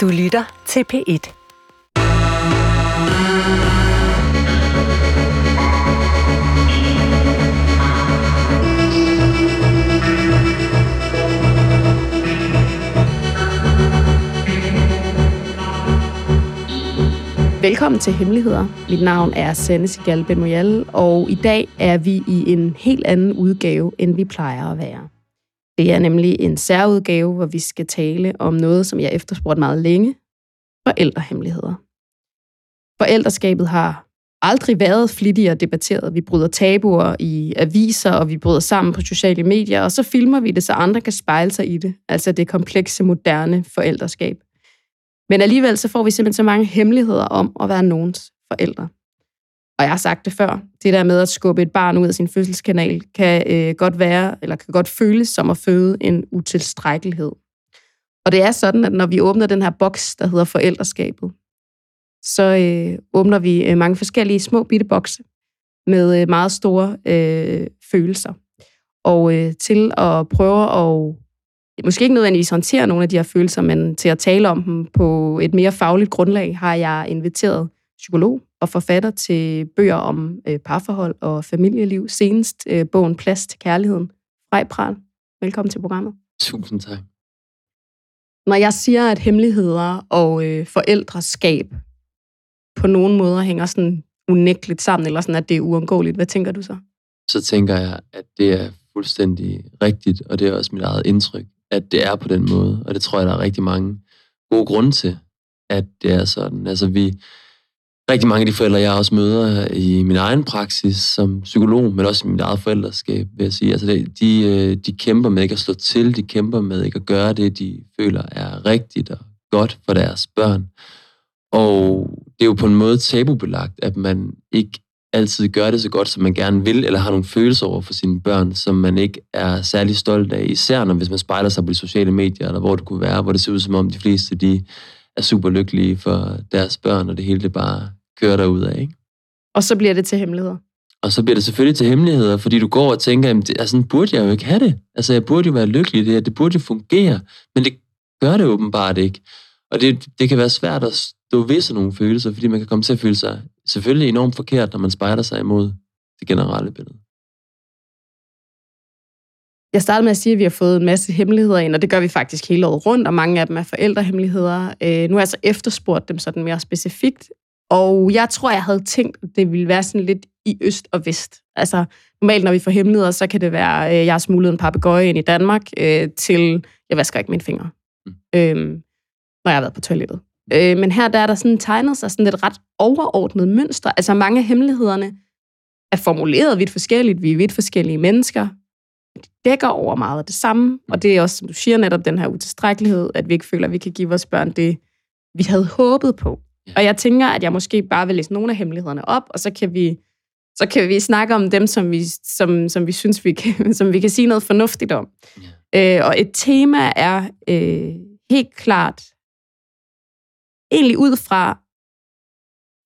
Du lytter til P1. Velkommen til Hemmeligheder. Mit navn er Sanne Sigal Benoyal, og i dag er vi i en helt anden udgave, end vi plejer at være. Det er nemlig en særudgave, hvor vi skal tale om noget, som jeg efterspurgt meget længe. Forældrehemmeligheder. Forældreskabet har aldrig været flittigere debatteret. Vi bryder tabuer i aviser, og vi bryder sammen på sociale medier, og så filmer vi det, så andre kan spejle sig i det. Altså det komplekse, moderne forældreskab. Men alligevel så får vi simpelthen så mange hemmeligheder om at være nogens forældre. Og jeg har sagt det før, det der med at skubbe et barn ud af sin fødselskanal, kan øh, godt være, eller kan godt føles som at føde en utilstrækkelighed. Og det er sådan, at når vi åbner den her boks, der hedder forældreskabet, så øh, åbner vi øh, mange forskellige små bitte bokse med øh, meget store øh, følelser. Og øh, til at prøve at måske ikke nødvendigvis håndtere nogle af de her følelser, men til at tale om dem på et mere fagligt grundlag, har jeg inviteret psykolog og forfatter til bøger om øh, parforhold og familieliv. Senest øh, bogen Plads til kærligheden. Frej Pral, velkommen til programmet. Tusind tak. Når jeg siger, at hemmeligheder og øh, forældreskab på nogen måder hænger sådan unægteligt sammen, eller sådan, at det er uundgåeligt, hvad tænker du så? Så tænker jeg, at det er fuldstændig rigtigt, og det er også mit eget indtryk, at det er på den måde. Og det tror jeg, der er rigtig mange gode grunde til, at det er sådan. Altså vi, rigtig mange af de forældre, jeg også møder øh, i min egen praksis som psykolog, men også i mit eget forældreskab, vil jeg sige. Altså, de, øh, de kæmper med ikke at slå til, de kæmper med ikke at gøre det, de føler er rigtigt og godt for deres børn. Og det er jo på en måde tabubelagt, at man ikke altid gør det så godt, som man gerne vil, eller har nogle følelser over for sine børn, som man ikke er særlig stolt af, især når hvis man spejler sig på de sociale medier, eller hvor det kunne være, hvor det ser ud som om de fleste de er super lykkelige for deres børn, og det hele det bare kører derud af. Ikke? Og så bliver det til hemmeligheder. Og så bliver det selvfølgelig til hemmeligheder, fordi du går og tænker, at altså, sådan burde jeg jo ikke have det. Altså, jeg burde jo være lykkelig i det det burde jo fungere, men det gør det åbenbart ikke. Og det, det kan være svært at stå ved sådan nogle følelser, fordi man kan komme til at føle sig selvfølgelig enormt forkert, når man spejder sig imod det generelle billede. Jeg startede med at sige, at vi har fået en masse hemmeligheder ind, og det gør vi faktisk hele året rundt, og mange af dem er forældrehemmeligheder. Øh, nu har jeg så efterspurgt dem sådan mere specifikt, og jeg tror, jeg havde tænkt, at det ville være sådan lidt i øst og vest. Altså, normalt, når vi får hemmeligheder, så kan det være, øh, jeg har smuglet en papegøje ind i Danmark, øh, til jeg vasker ikke mine fingre, mm. øh, når jeg har været på toilettet. Øh, men her der er der sådan tegnet sig sådan et ret overordnet mønster. Altså, mange af hemmelighederne er formuleret vidt forskelligt. Vi er vidt forskellige mennesker. De dækker over meget af det samme. Og det er også, som du siger, netop den her utilstrækkelighed, at vi ikke føler, at vi kan give vores børn det, vi havde håbet på. Og jeg tænker, at jeg måske bare vil læse nogle af hemmelighederne op, og så kan vi, så kan vi snakke om dem, som vi, som, som vi synes, vi kan, som vi kan sige noget fornuftigt om. Ja. Øh, og et tema er øh, helt klart, egentlig ud fra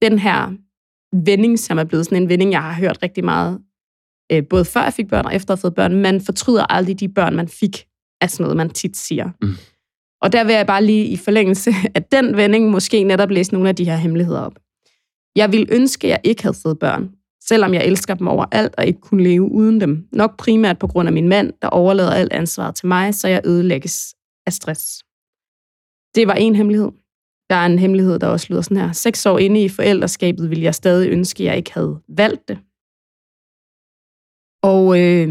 den her vending, som er blevet sådan en vending, jeg har hørt rigtig meget, øh, både før jeg fik børn og efter have fået børn. Man fortryder aldrig de børn, man fik, er sådan noget, man tit siger. Mm. Og der vil jeg bare lige i forlængelse af den vending måske netop læse nogle af de her hemmeligheder op. Jeg vil ønske, at jeg ikke havde fået børn, selvom jeg elsker dem overalt og ikke kunne leve uden dem. Nok primært på grund af min mand, der overlader alt ansvaret til mig, så jeg ødelægges af stress. Det var en hemmelighed. Der er en hemmelighed, der også lyder sådan her. Seks år inde i forældreskabet ville jeg stadig ønske, at jeg ikke havde valgt det. Og øh,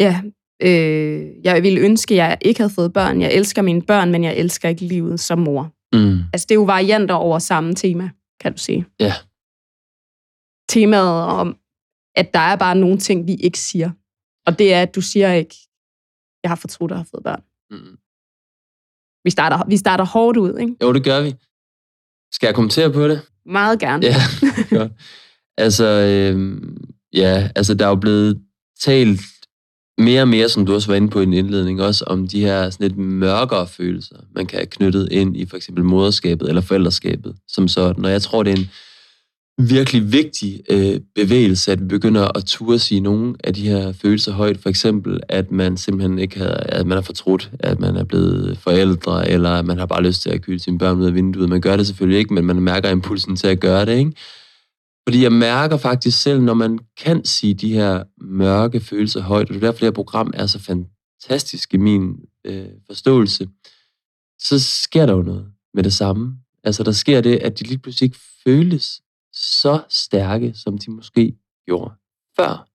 ja, Øh, jeg ville ønske, at jeg ikke havde fået børn. Jeg elsker mine børn, men jeg elsker ikke livet som mor. Mm. Altså, det er jo varianter over samme tema, kan du sige. Ja. Temaet om, at der er bare nogle ting, vi ikke siger. Og det er, at du siger ikke, jeg har fortrudt at have fået børn. Mm. Vi, starter, vi starter hårdt ud, ikke? Jo, det gør vi. Skal jeg kommentere på det? Meget gerne. Ja, godt. Altså, øh, ja, altså, der er jo blevet talt mere og mere, som du også var inde på i en indledning, også om de her sådan lidt mørkere følelser, man kan have knyttet ind i for eksempel moderskabet eller forældreskabet, som sådan. Og jeg tror, det er en virkelig vigtig øh, bevægelse, at vi begynder at turde sige nogle af de her følelser højt. For eksempel, at man simpelthen ikke har, at man er fortrudt, at man er blevet forældre, eller at man har bare lyst til at kylde sine børn ud af vinduet. Man gør det selvfølgelig ikke, men man mærker impulsen til at gøre det, ikke? Fordi jeg mærker faktisk selv, når man kan sige de her mørke følelser højt, og det er derfor, det her program er så fantastisk i min øh, forståelse, så sker der jo noget med det samme. Altså, der sker det, at de lige pludselig ikke føles så stærke, som de måske gjorde før.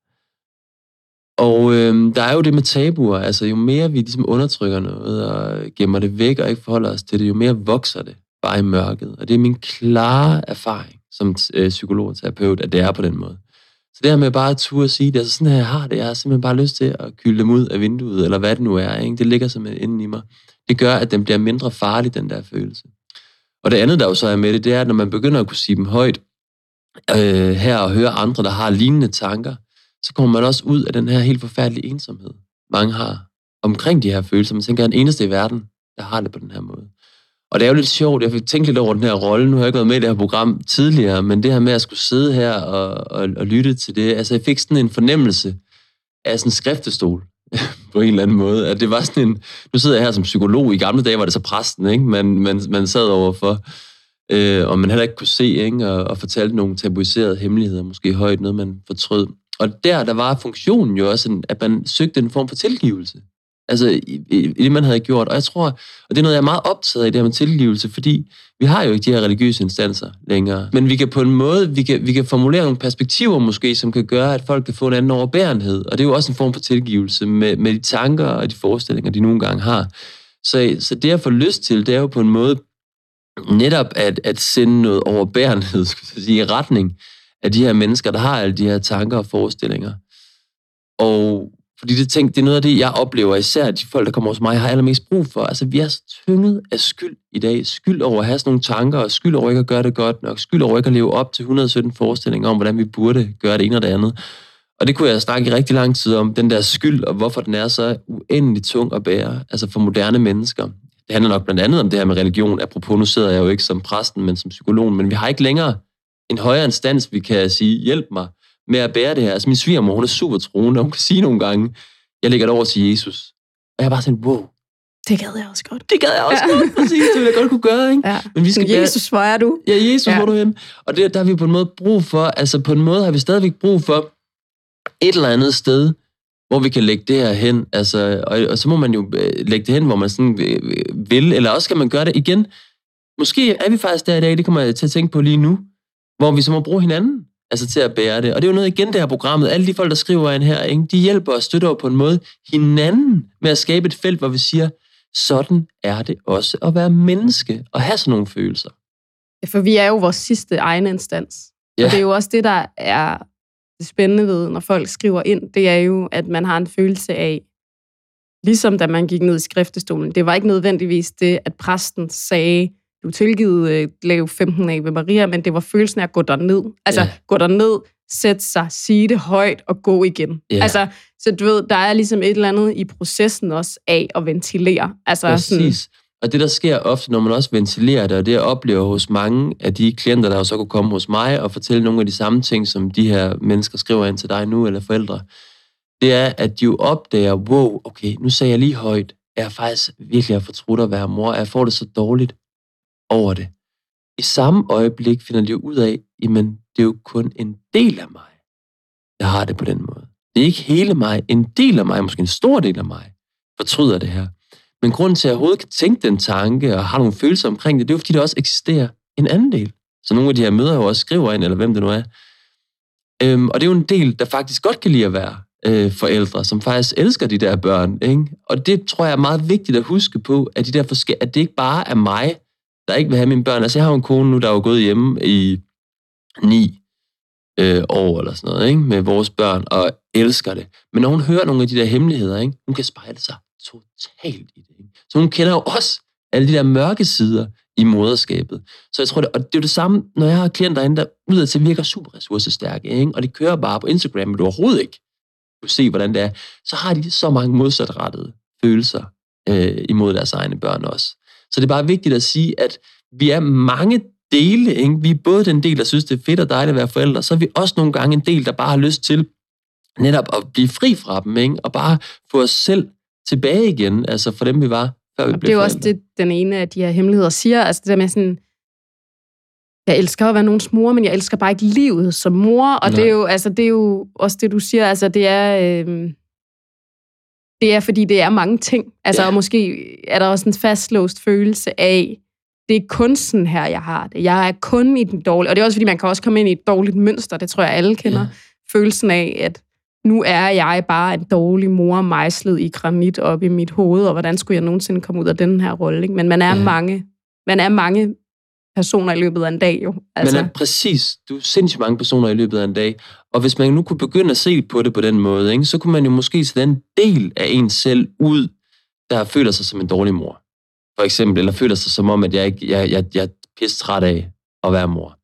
Og øh, der er jo det med tabuer, altså jo mere vi ligesom undertrykker noget og gemmer det væk og ikke forholder os til det, jo mere vokser det bare i mørket. Og det er min klare erfaring som øh, psykolog og terapeut, at det er på den måde. Så det her med bare at turde at sige det, altså sådan her jeg har det, jeg har simpelthen bare lyst til at kylde dem ud af vinduet, eller hvad det nu er, ikke? det ligger simpelthen øh, inden i mig. Det gør, at den bliver mindre farlig, den der følelse. Og det andet, der jo så er med det, det er, at når man begynder at kunne sige dem højt, øh, her og høre andre, der har lignende tanker, så kommer man også ud af den her helt forfærdelige ensomhed, mange har omkring de her følelser. Man tænker, at den eneste i verden, der har det på den her måde. Og det er jo lidt sjovt, jeg fik tænkt lidt over den her rolle. Nu har jeg ikke været med i det her program tidligere, men det her med at skulle sidde her og, og, og lytte til det, altså jeg fik sådan en fornemmelse af sådan en skriftestol på en eller anden måde. At det var sådan en, nu sidder jeg her som psykolog, i gamle dage var det så præsten, ikke? Man, man, man sad overfor, øh, og man heller ikke kunne se, ikke? Og, og fortalte nogle tabuiserede hemmeligheder, måske højt noget, man fortrød. Og der, der var funktionen jo også, en, at man søgte en form for tilgivelse. Altså i, i, i det, man havde gjort. Og jeg tror, og det er noget, jeg er meget optaget af, det her med tilgivelse, fordi vi har jo ikke de her religiøse instanser længere. Men vi kan på en måde, vi kan, vi kan formulere nogle perspektiver måske, som kan gøre, at folk kan få en anden overbærenhed. Og det er jo også en form for tilgivelse med, med de tanker og de forestillinger, de nogle gange har. Så, så det at få lyst til, det er jo på en måde netop at, at sende noget overbærenhed, skulle jeg sige, i retning af de her mennesker, der har alle de her tanker og forestillinger. Og fordi det, tænk, det er noget af det, jeg oplever, især de folk, der kommer hos mig, har allermest brug for. Altså, vi er så tynget af skyld i dag. Skyld over at have sådan nogle tanker, og skyld over ikke at gøre det godt nok. Skyld over ikke at leve op til 117 forestillinger om, hvordan vi burde gøre det ene og det andet. Og det kunne jeg snakke i rigtig lang tid om, den der skyld, og hvorfor den er så uendelig tung at bære, altså for moderne mennesker. Det handler nok blandt andet om det her med religion. Apropos, nu sidder jeg jo ikke som præsten, men som psykolog, men vi har ikke længere en højere instans, vi kan sige, hjælp mig med at bære det her. Altså min svigermor, hun er super troende, og hun kan sige nogle gange, jeg lægger det over til Jesus. Og jeg er bare sådan, wow. Det gad jeg også godt. Det gad jeg også ja. godt, præcis. Det ville jeg godt kunne gøre, ikke? Ja. Men vi skal Jesus, hvor er du? Ja, Jesus, ja. hvor er du hen? Og det, der har vi på en måde brug for, altså på en måde har vi stadigvæk brug for et eller andet sted, hvor vi kan lægge det her hen. Altså, og, og så må man jo øh, lægge det hen, hvor man sådan øh, vil, eller også kan man gøre det igen. Måske er vi faktisk der i dag, det kommer jeg til at tænke på lige nu, hvor vi så må bruge hinanden altså til at bære det. Og det er jo noget igen, det her programmet. Alle de folk, der skriver ind her, ikke, de hjælper og støtter på en måde hinanden med at skabe et felt, hvor vi siger, sådan er det også at være menneske og have sådan nogle følelser. For vi er jo vores sidste egen instans. Ja. Og det er jo også det, der er det spændende ved, når folk skriver ind, det er jo, at man har en følelse af, ligesom da man gik ned i skriftestolen, det var ikke nødvendigvis det, at præsten sagde, du tilgivet øh, lave 15 af ved Maria, men det var følelsen af at gå derned. Altså, ja. gå derned, sætte sig, sige det højt og gå igen. Ja. Altså, så du ved, der er ligesom et eller andet i processen også af at ventilere. Altså, Præcis. Sådan, og det, der sker ofte, når man også ventilerer det, og det jeg oplever hos mange af de klienter, der så kunne komme hos mig og fortælle nogle af de samme ting, som de her mennesker skriver ind til dig nu, eller forældre, det er, at de jo opdager, wow, okay, nu sagde jeg lige højt, at jeg faktisk virkelig har fortrudt at være mor, jeg får det så dårligt over det. I samme øjeblik finder de jo ud af, jamen det er jo kun en del af mig, der har det på den måde. Det er ikke hele mig. En del af mig, måske en stor del af mig, fortryder det her. Men grunden til, at jeg overhovedet kan tænke den tanke og har nogle følelser omkring det, det er jo, fordi der også eksisterer en anden del. Så nogle af de her møder jo også skriver ind, eller hvem det nu er. Øhm, og det er jo en del, der faktisk godt kan lide at være øh, forældre, som faktisk elsker de der børn. Ikke? Og det tror jeg er meget vigtigt at huske på, at, de der forske- at det ikke bare er mig, der ikke vil have mine børn. Altså, jeg har jo en kone nu, der er jo gået hjemme i ni øh, år eller sådan noget, ikke? med vores børn, og elsker det. Men når hun hører nogle af de der hemmeligheder, ikke? hun kan spejle sig totalt i det. Ikke? Så hun kender jo også alle de der mørke sider i moderskabet. Så jeg tror, det, og det er jo det samme, når jeg har klienter inde, der udad til virker super ressourcestærke, ikke? og de kører bare på Instagram, men du overhovedet ikke kunne se, hvordan det er, så har de så mange modsatrettede følelser øh, imod deres egne børn også. Så det er bare vigtigt at sige, at vi er mange dele. Ikke? Vi er både den del, der synes, det er fedt og dejligt at være forældre, så er vi også nogle gange en del, der bare har lyst til netop at blive fri fra dem, ikke? og bare få os selv tilbage igen, altså for dem, vi var, før vi Og blev det er jo også det, den ene af de her hemmeligheder siger. Altså det der med sådan, jeg elsker at være nogens mor, men jeg elsker bare ikke livet som mor. Og det Nej. er, jo, altså, det er jo også det, du siger. Altså det er, øh, det er fordi, det er mange ting. Altså Ja. og måske er der også en fastlåst følelse af, det er kun sådan her, jeg har det. Jeg er kun i den dårlige. Og det er også fordi, man kan også komme ind i et dårligt mønster. Det tror jeg, alle kender. Ja. Følelsen af, at nu er jeg bare en dårlig mor, mejslet i granit op i mit hoved, og hvordan skulle jeg nogensinde komme ud af den her rolle? Men man er, ja. mange, man er mange personer i løbet af en dag jo. Altså. Men er præcis, du er sindssygt mange personer i løbet af en dag, og hvis man nu kunne begynde at se på det på den måde, ikke, så kunne man jo måske se den del af en selv ud, der føler sig som en dårlig mor. For eksempel, eller føler sig som om, at jeg, ikke, jeg, jeg, jeg er pisse træt af at være mor.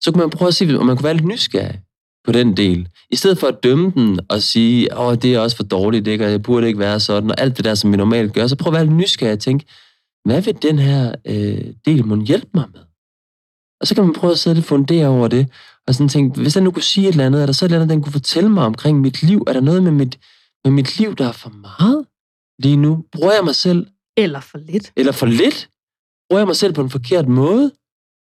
Så kunne man prøve at se, om man kunne være lidt nysgerrig på den del. I stedet for at dømme den og sige, åh, det er også for dårligt, ikke? og jeg burde ikke være sådan, og alt det der, som vi normalt gør, så prøv at være lidt nysgerrig og tænke, hvad vil den her øh, del må hjælpe mig med? Og så kan man prøve at sidde lidt fundere over det, og sådan tænke, hvis den nu kunne sige et eller andet, er der så et eller andet, den kunne fortælle mig omkring mit liv? Er der noget med mit, med mit liv, der er for meget lige nu? Bruger jeg mig selv, eller for lidt. eller for lidt? Bruger jeg mig selv på en forkert måde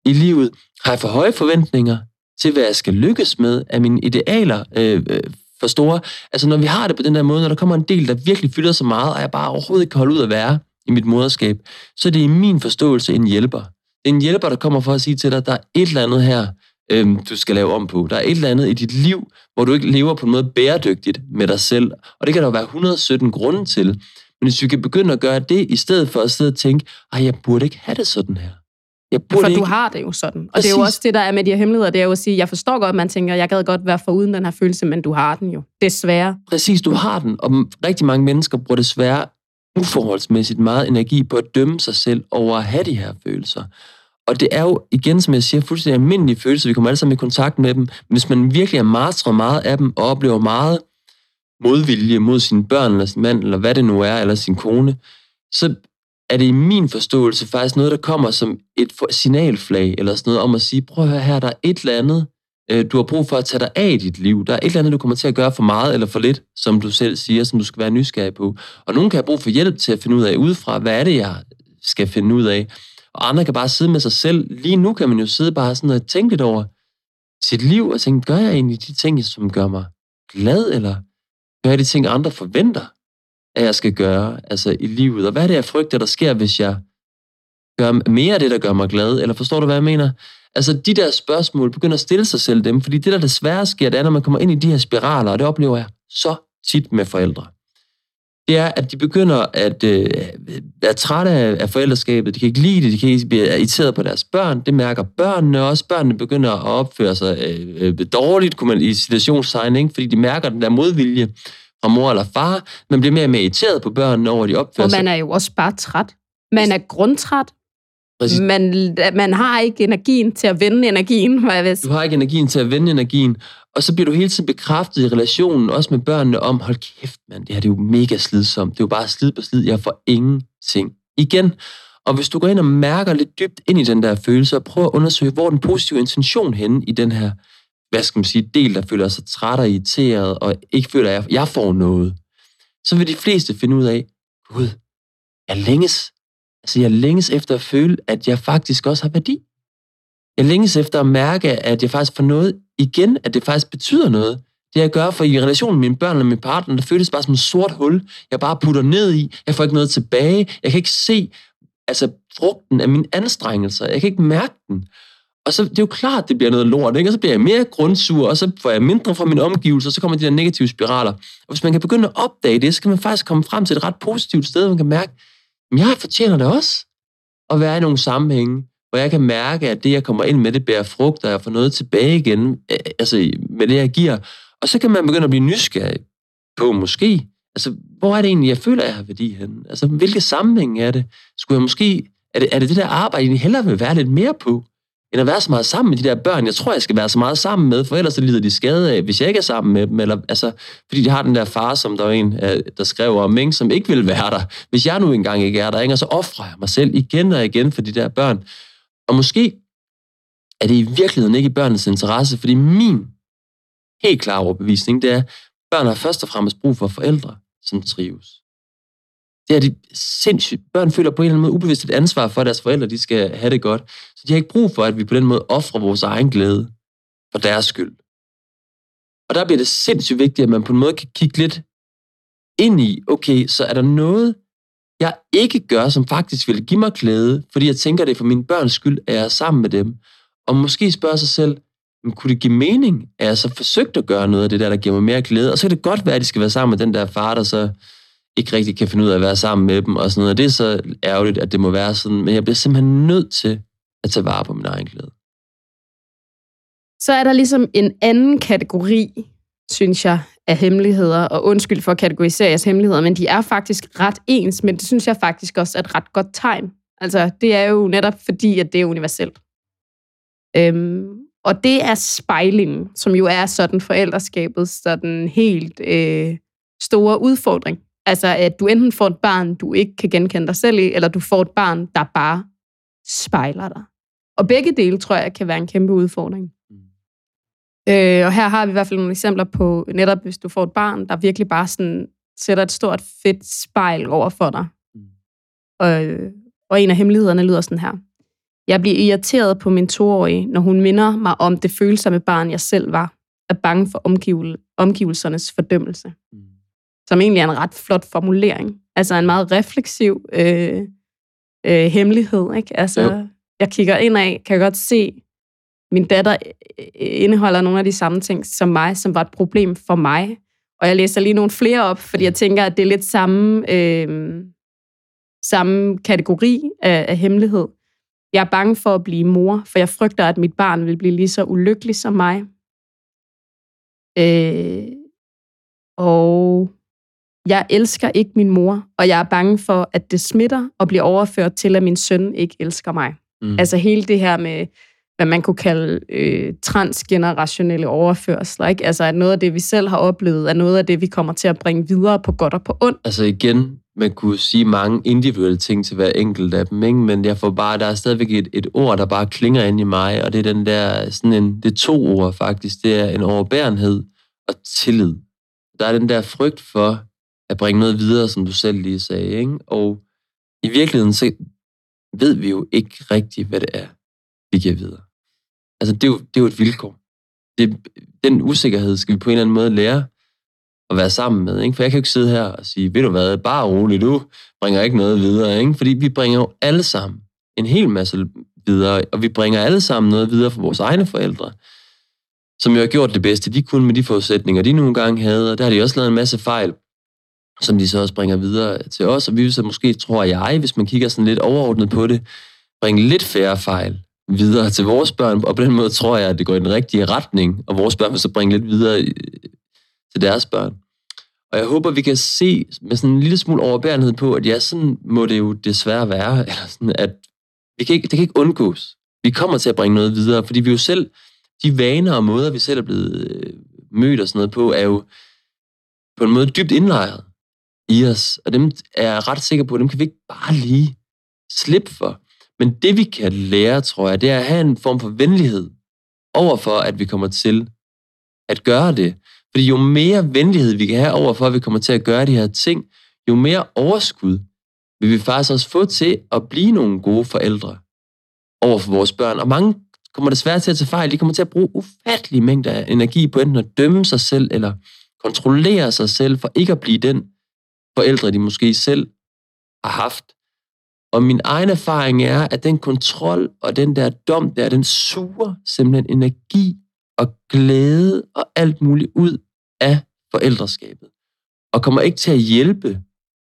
i livet? Har jeg for høje forventninger til, hvad jeg skal lykkes med? Er mine idealer øh, øh, for store? Altså, når vi har det på den der måde, når der kommer en del, der virkelig fylder så meget, og jeg bare overhovedet ikke kan holde ud at være i mit moderskab, så er det i min forståelse en hjælper. En hjælper, der kommer for at sige til dig, at der er et eller andet her, øhm, du skal lave om på. Der er et eller andet i dit liv, hvor du ikke lever på en måde bæredygtigt med dig selv. Og det kan der jo være 117 grunde til. Men hvis vi kan begynde at gøre det, i stedet for at sidde og tænke, at jeg burde ikke have det sådan her. Jeg burde For ikke... du har det jo sådan. Og det er jo Præcis. også det, der er med de her hemmeligheder. Det er jo at sige, jeg forstår godt, at man tænker, jeg gad godt være foruden den her følelse, men du har den jo. Desværre. Præcis, du har den. Og rigtig mange mennesker bruger desværre uforholdsmæssigt meget energi på at dømme sig selv over at have de her følelser. Og det er jo, igen som jeg siger, fuldstændig almindelige følelser. Vi kommer alle sammen i kontakt med dem. Hvis man virkelig er martret meget af dem, og oplever meget modvilje mod sine børn, eller sin mand, eller hvad det nu er, eller sin kone, så er det i min forståelse faktisk noget, der kommer som et signalflag, eller sådan noget om at sige, prøv at høre her, der er et eller andet, øh, du har brug for at tage dig af i dit liv. Der er et eller andet, du kommer til at gøre for meget eller for lidt, som du selv siger, som du skal være nysgerrig på. Og nogen kan have brug for hjælp til at finde ud af udefra, hvad er det, jeg skal finde ud af. Og andre kan bare sidde med sig selv. Lige nu kan man jo sidde bare sådan og tænke lidt over sit liv, og tænke, gør jeg egentlig de ting, som gør mig glad, eller gør jeg de ting, andre forventer, at jeg skal gøre altså i livet? Og hvad er det, jeg frygter, der sker, hvis jeg gør mere af det, der gør mig glad? Eller forstår du, hvad jeg mener? Altså, de der spørgsmål, begynder at stille sig selv dem, fordi det, der desværre sker, det er, når man kommer ind i de her spiraler, og det oplever jeg så tit med forældre, det er, at de begynder at øh, være trætte af, af forældreskabet. De kan ikke lide det, de kan ikke blive irriteret på deres børn. Det mærker børnene også. Børnene begynder at opføre sig øh, øh, dårligt, kunne man i situationstegn, ikke? fordi de mærker den der modvilje fra mor eller far. Man bliver mere og mere irriteret på børnene over, de opfører Og sig. man er jo også bare træt. Man er grundtræt. Præcis. Man, man har ikke energien til at vende energien, hvad jeg vil Du har ikke energien til at vende energien, og så bliver du hele tiden bekræftet i relationen, også med børnene, om, hold kæft, mand, det her det er jo mega slidsomt. Det er jo bare slid på slid. Jeg får ingenting igen. Og hvis du går ind og mærker lidt dybt ind i den der følelse, og prøver at undersøge, hvor den positive intention henne i den her, hvad skal man sige, del, der føler sig træt og irriteret, og ikke føler, at jeg- jeg får noget, så vil de fleste finde ud af, gud, jeg længes. Altså, jeg længes efter at føle, at jeg faktisk også har værdi. Jeg længes efter at mærke, at jeg faktisk får noget igen, at det faktisk betyder noget. Det jeg gør, for i relationen med mine børn og min partner, der føles bare som et sort hul, jeg bare putter ned i. Jeg får ikke noget tilbage. Jeg kan ikke se altså, frugten af mine anstrengelser. Jeg kan ikke mærke den. Og så det er jo klart, at det bliver noget lort, ikke? og så bliver jeg mere grundsur, og så får jeg mindre fra mine omgivelser, og så kommer de der negative spiraler. Og hvis man kan begynde at opdage det, så kan man faktisk komme frem til et ret positivt sted, hvor man kan mærke, at jeg fortjener det også at være i nogle sammenhænge, hvor jeg kan mærke, at det, jeg kommer ind med, det bærer frugt, og jeg får noget tilbage igen, øh, altså med det, jeg giver. Og så kan man begynde at blive nysgerrig på, måske, altså, hvor er det egentlig, jeg føler, jeg har værdi henne? Altså, hvilke sammenhæng er det? Skulle jeg måske, er det, er det det der arbejde, jeg hellere vil være lidt mere på, end at være så meget sammen med de der børn, jeg tror, jeg skal være så meget sammen med, for ellers så lider de skade af, hvis jeg ikke er sammen med dem, eller, altså, fordi de har den der far, som der var en, øh, der skrev om, ikke, som ikke vil være der, hvis jeg nu engang ikke er der, ikke? og så offrer jeg mig selv igen og igen for de der børn. Og måske er det i virkeligheden ikke i børnenes interesse, fordi min helt klare overbevisning, det er, at børn har først og fremmest brug for forældre, som trives. Det er de sindssygt. Børn føler på en eller anden måde ubevidst et ansvar for, at deres forældre de skal have det godt. Så de har ikke brug for, at vi på den måde offrer vores egen glæde for deres skyld. Og der bliver det sindssygt vigtigt, at man på en måde kan kigge lidt ind i, okay, så er der noget, jeg ikke gør, som faktisk vil give mig glæde, fordi jeg tænker, det er for mine børns skyld, at jeg er sammen med dem. Og måske spørge sig selv, men kunne det give mening, at jeg så forsøgte at gøre noget af det der, der giver mig mere glæde? Og så kan det godt være, at de skal være sammen med den der far, der så ikke rigtig kan finde ud af at være sammen med dem og sådan noget. Og det er så ærgerligt, at det må være sådan. Men jeg bliver simpelthen nødt til at tage vare på min egen glæde. Så er der ligesom en anden kategori, synes jeg, af hemmeligheder. Og undskyld for at kategorisere jeres hemmeligheder, men de er faktisk ret ens. Men det synes jeg faktisk også er et ret godt tegn. Altså, det er jo netop fordi, at det er universelt. Øhm, og det er spejlingen, som jo er sådan forældreskabets sådan helt øh, store udfordring. Altså, at du enten får et barn, du ikke kan genkende dig selv i, eller du får et barn, der bare spejler dig. Og begge dele, tror jeg, kan være en kæmpe udfordring. Øh, og her har vi i hvert fald nogle eksempler på, netop hvis du får et barn, der virkelig bare sådan sætter et stort fedt spejl over for dig. Mm. Og, og en af hemmelighederne lyder sådan her. Jeg bliver irriteret på min toårige, når hun minder mig om det følsomme barn, jeg selv var, er bange for omgivel, omgivelsernes fordømmelse. Mm. Som egentlig er en ret flot formulering. Altså en meget refleksiv øh, øh, hemmelighed. Ikke? Altså, jo. jeg kigger ind af, kan jeg godt se, min datter øh, indeholder nogle af de samme ting som mig, som var et problem for mig. Og jeg læser lige nogle flere op, fordi jeg tænker, at det er lidt samme, øh, samme kategori af, af hemmelighed. Jeg er bange for at blive mor, for jeg frygter, at mit barn vil blive lige så ulykkelig som mig. Øh, og jeg elsker ikke min mor, og jeg er bange for, at det smitter og bliver overført til, at min søn ikke elsker mig. Mm. Altså hele det her med, hvad man kunne kalde øh, transgenerationelle overførsler. Ikke? Altså at noget af det, vi selv har oplevet, er noget af det, vi kommer til at bringe videre på godt og på ondt. Altså igen, man kunne sige mange individuelle ting til hver enkelt af dem, ikke? men jeg får bare, der er stadigvæk et, et ord, der bare klinger ind i mig, og det er den der, sådan en, det er to ord faktisk, det er en overbærenhed og tillid. Der er den der frygt for at bringe noget videre, som du selv lige sagde, ikke? og i virkeligheden så ved vi jo ikke rigtigt, hvad det er, vi giver videre. Altså det er jo, det er jo et vilkår. Det, den usikkerhed skal vi på en eller anden måde lære at være sammen med. Ikke? For jeg kan jo ikke sidde her og sige, ved du hvad, bare roligt, du bringer ikke noget videre. Ikke? Fordi vi bringer jo alle sammen en hel masse videre, og vi bringer alle sammen noget videre for vores egne forældre, som jo har gjort det bedste, de kunne med de forudsætninger, de nogle gange havde, og der har de også lavet en masse fejl, som de så også bringer videre til os, og vi vil så måske, tror jeg, hvis man kigger sådan lidt overordnet på det, bringe lidt færre fejl videre til vores børn, og på den måde tror jeg, at det går i den rigtige retning, og vores børn vil så bringe lidt videre øh, til deres børn. Og jeg håber, vi kan se med sådan en lille smule overbærenhed på, at ja, sådan må det jo desværre være, eller sådan, at vi kan ikke, det kan ikke undgås. Vi kommer til at bringe noget videre, fordi vi jo selv, de vaner og måder, vi selv er blevet øh, mødt og sådan noget på, er jo på en måde dybt indlejret i os, og dem er jeg ret sikker på, at dem kan vi ikke bare lige slippe for. Men det vi kan lære, tror jeg, det er at have en form for venlighed overfor, at vi kommer til at gøre det. Fordi jo mere venlighed vi kan have overfor, at vi kommer til at gøre de her ting, jo mere overskud vil vi faktisk også få til at blive nogle gode forældre over for vores børn. Og mange kommer desværre til at tage fejl. De kommer til at bruge ufattelige mængder af energi på enten at dømme sig selv, eller kontrollere sig selv, for ikke at blive den forældre, de måske selv har haft. Og min egen erfaring er, at den kontrol og den der dom der, den suger simpelthen energi og glæde og alt muligt ud af forældreskabet. Og kommer ikke til at hjælpe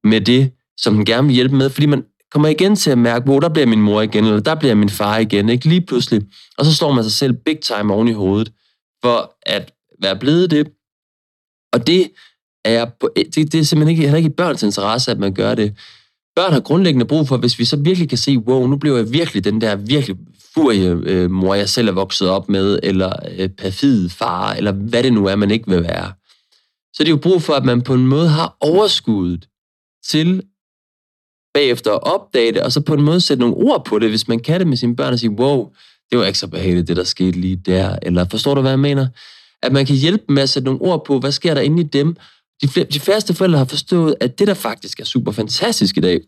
med det, som den gerne vil hjælpe med, fordi man kommer igen til at mærke, hvor der bliver min mor igen, eller der bliver min far igen, ikke lige pludselig. Og så står man sig selv big time oven i hovedet, for at være blevet det. Og det er, jeg på, det, det er simpelthen ikke, heller ikke i børns interesse, at man gør det. Børn har grundlæggende brug for, hvis vi så virkelig kan se, wow, nu blev jeg virkelig den der virkelig furie øh, mor, jeg selv er vokset op med, eller øh, perfid far, eller hvad det nu er, man ikke vil være. Så det er jo brug for, at man på en måde har overskuddet til bagefter at opdage det, og så på en måde sætte nogle ord på det, hvis man kan det med sine børn og sige, wow, det var ikke så behageligt, det der skete lige der. Eller forstår du, hvad jeg mener? At man kan hjælpe med at sætte nogle ord på, hvad sker der inde i dem. De, fl- de færreste forældre har forstået, at det, der faktisk er super fantastisk i dag,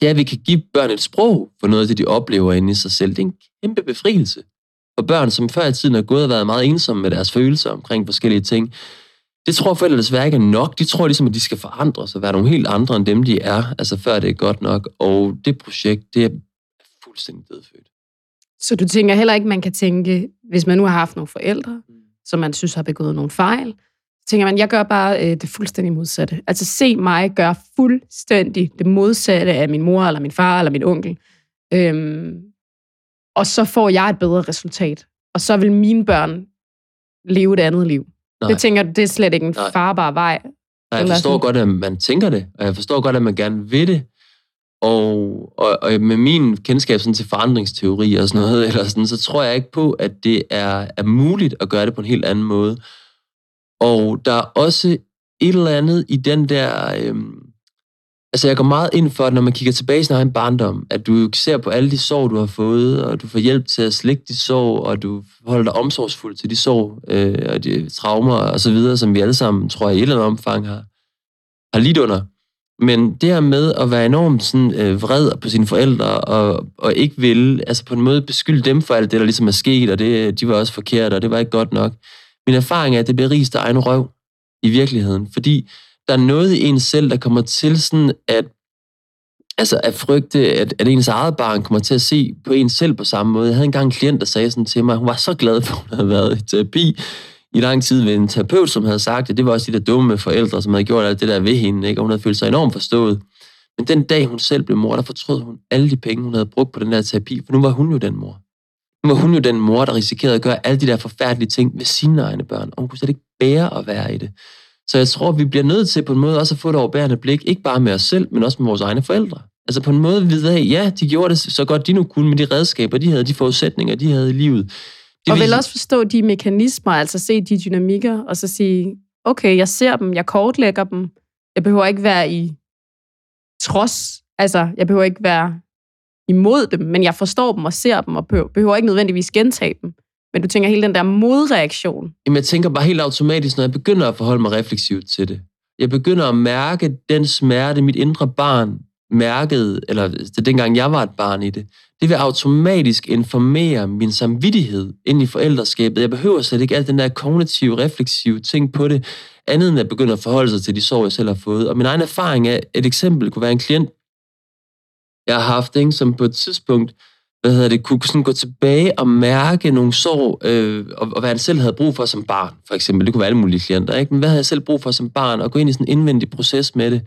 det er, at vi kan give børn et sprog for noget af det, de oplever inde i sig selv. Det er en kæmpe befrielse for børn, som før i tiden har gået og været meget ensomme med deres følelser omkring forskellige ting. Det tror forældre desværre ikke er nok. De tror ligesom, at de skal forandres og være nogle helt andre end dem, de er, altså før det er godt nok. Og det projekt, det er fuldstændig dødfødt. Så du tænker heller ikke, man kan tænke, hvis man nu har haft nogle forældre, som man synes har begået nogle fejl, tænker man, jeg gør bare øh, det fuldstændig modsatte. Altså se mig gøre fuldstændig det modsatte af min mor, eller min far, eller min onkel. Øhm, og så får jeg et bedre resultat. Og så vil mine børn leve et andet liv. Nej. Det tænker du, det er slet ikke en Nej. farbar vej. Nej, jeg forstår sådan- godt, at man tænker det, og jeg forstår godt, at man gerne vil det. Og, og, og med min kendskab sådan til forandringsteori og sådan noget, eller sådan, så tror jeg ikke på, at det er, er muligt at gøre det på en helt anden måde. Og der er også et eller andet i den der... Øhm, altså, jeg går meget ind for, at når man kigger tilbage i sin egen barndom, at du ser på alle de sår, du har fået, og du får hjælp til at slikke de sår, og du holder dig omsorgsfuld til de sår, øh, og de traumer og så videre, som vi alle sammen, tror jeg, i et eller andet omfang har, har lidt under. Men det her med at være enormt sådan, øh, vred på sine forældre, og, og ikke ville, altså på en måde beskylde dem for alt det, der ligesom er sket, og det, de var også forkert, og det var ikke godt nok. Min erfaring er, at det bliver rigest af egen røv i virkeligheden, fordi der er noget i en selv, der kommer til sådan at, altså at frygte, at, at ens eget barn kommer til at se på en selv på samme måde. Jeg havde engang en klient, der sagde sådan til mig, hun var så glad for, at hun havde været i terapi i lang tid ved en terapeut, som havde sagt, at det var også de der dumme forældre, som havde gjort alt det der ved hende, ikke? og hun havde følt sig enormt forstået. Men den dag, hun selv blev mor, der fortrød hun alle de penge, hun havde brugt på den der terapi, for nu var hun jo den mor. Var hun jo den mor, der risikerede at gøre alle de der forfærdelige ting ved sine egne børn, og hun kunne slet ikke bære at være i det. Så jeg tror, vi bliver nødt til på en måde også at få et overbærende blik, ikke bare med os selv, men også med vores egne forældre. Altså på en måde vide af, ja, de gjorde det så godt de nu kunne med de redskaber, de havde, de forudsætninger, de havde i livet. Det og vil- vil også forstå de mekanismer, altså se de dynamikker, og så sige, okay, jeg ser dem, jeg kortlægger dem. Jeg behøver ikke være i trods, altså jeg behøver ikke være imod dem, men jeg forstår dem og ser dem, og behøver, ikke nødvendigvis gentage dem. Men du tænker hele den der modreaktion. Jamen, jeg tænker bare helt automatisk, når jeg begynder at forholde mig refleksivt til det. Jeg begynder at mærke den smerte, mit indre barn mærkede, eller det dengang jeg var et barn i det. Det vil automatisk informere min samvittighed ind i forældreskabet. Jeg behøver slet ikke alt den der kognitive, refleksive ting på det, andet end at begynde at forholde sig til de sår, jeg selv har fået. Og min egen erfaring er, et eksempel kunne være en klient, jeg har haft, ikke, som på et tidspunkt hvad hedder det, kunne sådan gå tilbage og mærke nogle sår, øh, og, og hvad han selv havde brug for som barn, for eksempel. Det kunne være alle mulige klienter, ikke? Men hvad havde jeg selv brug for som barn, og gå ind i sådan en indvendig proces med det.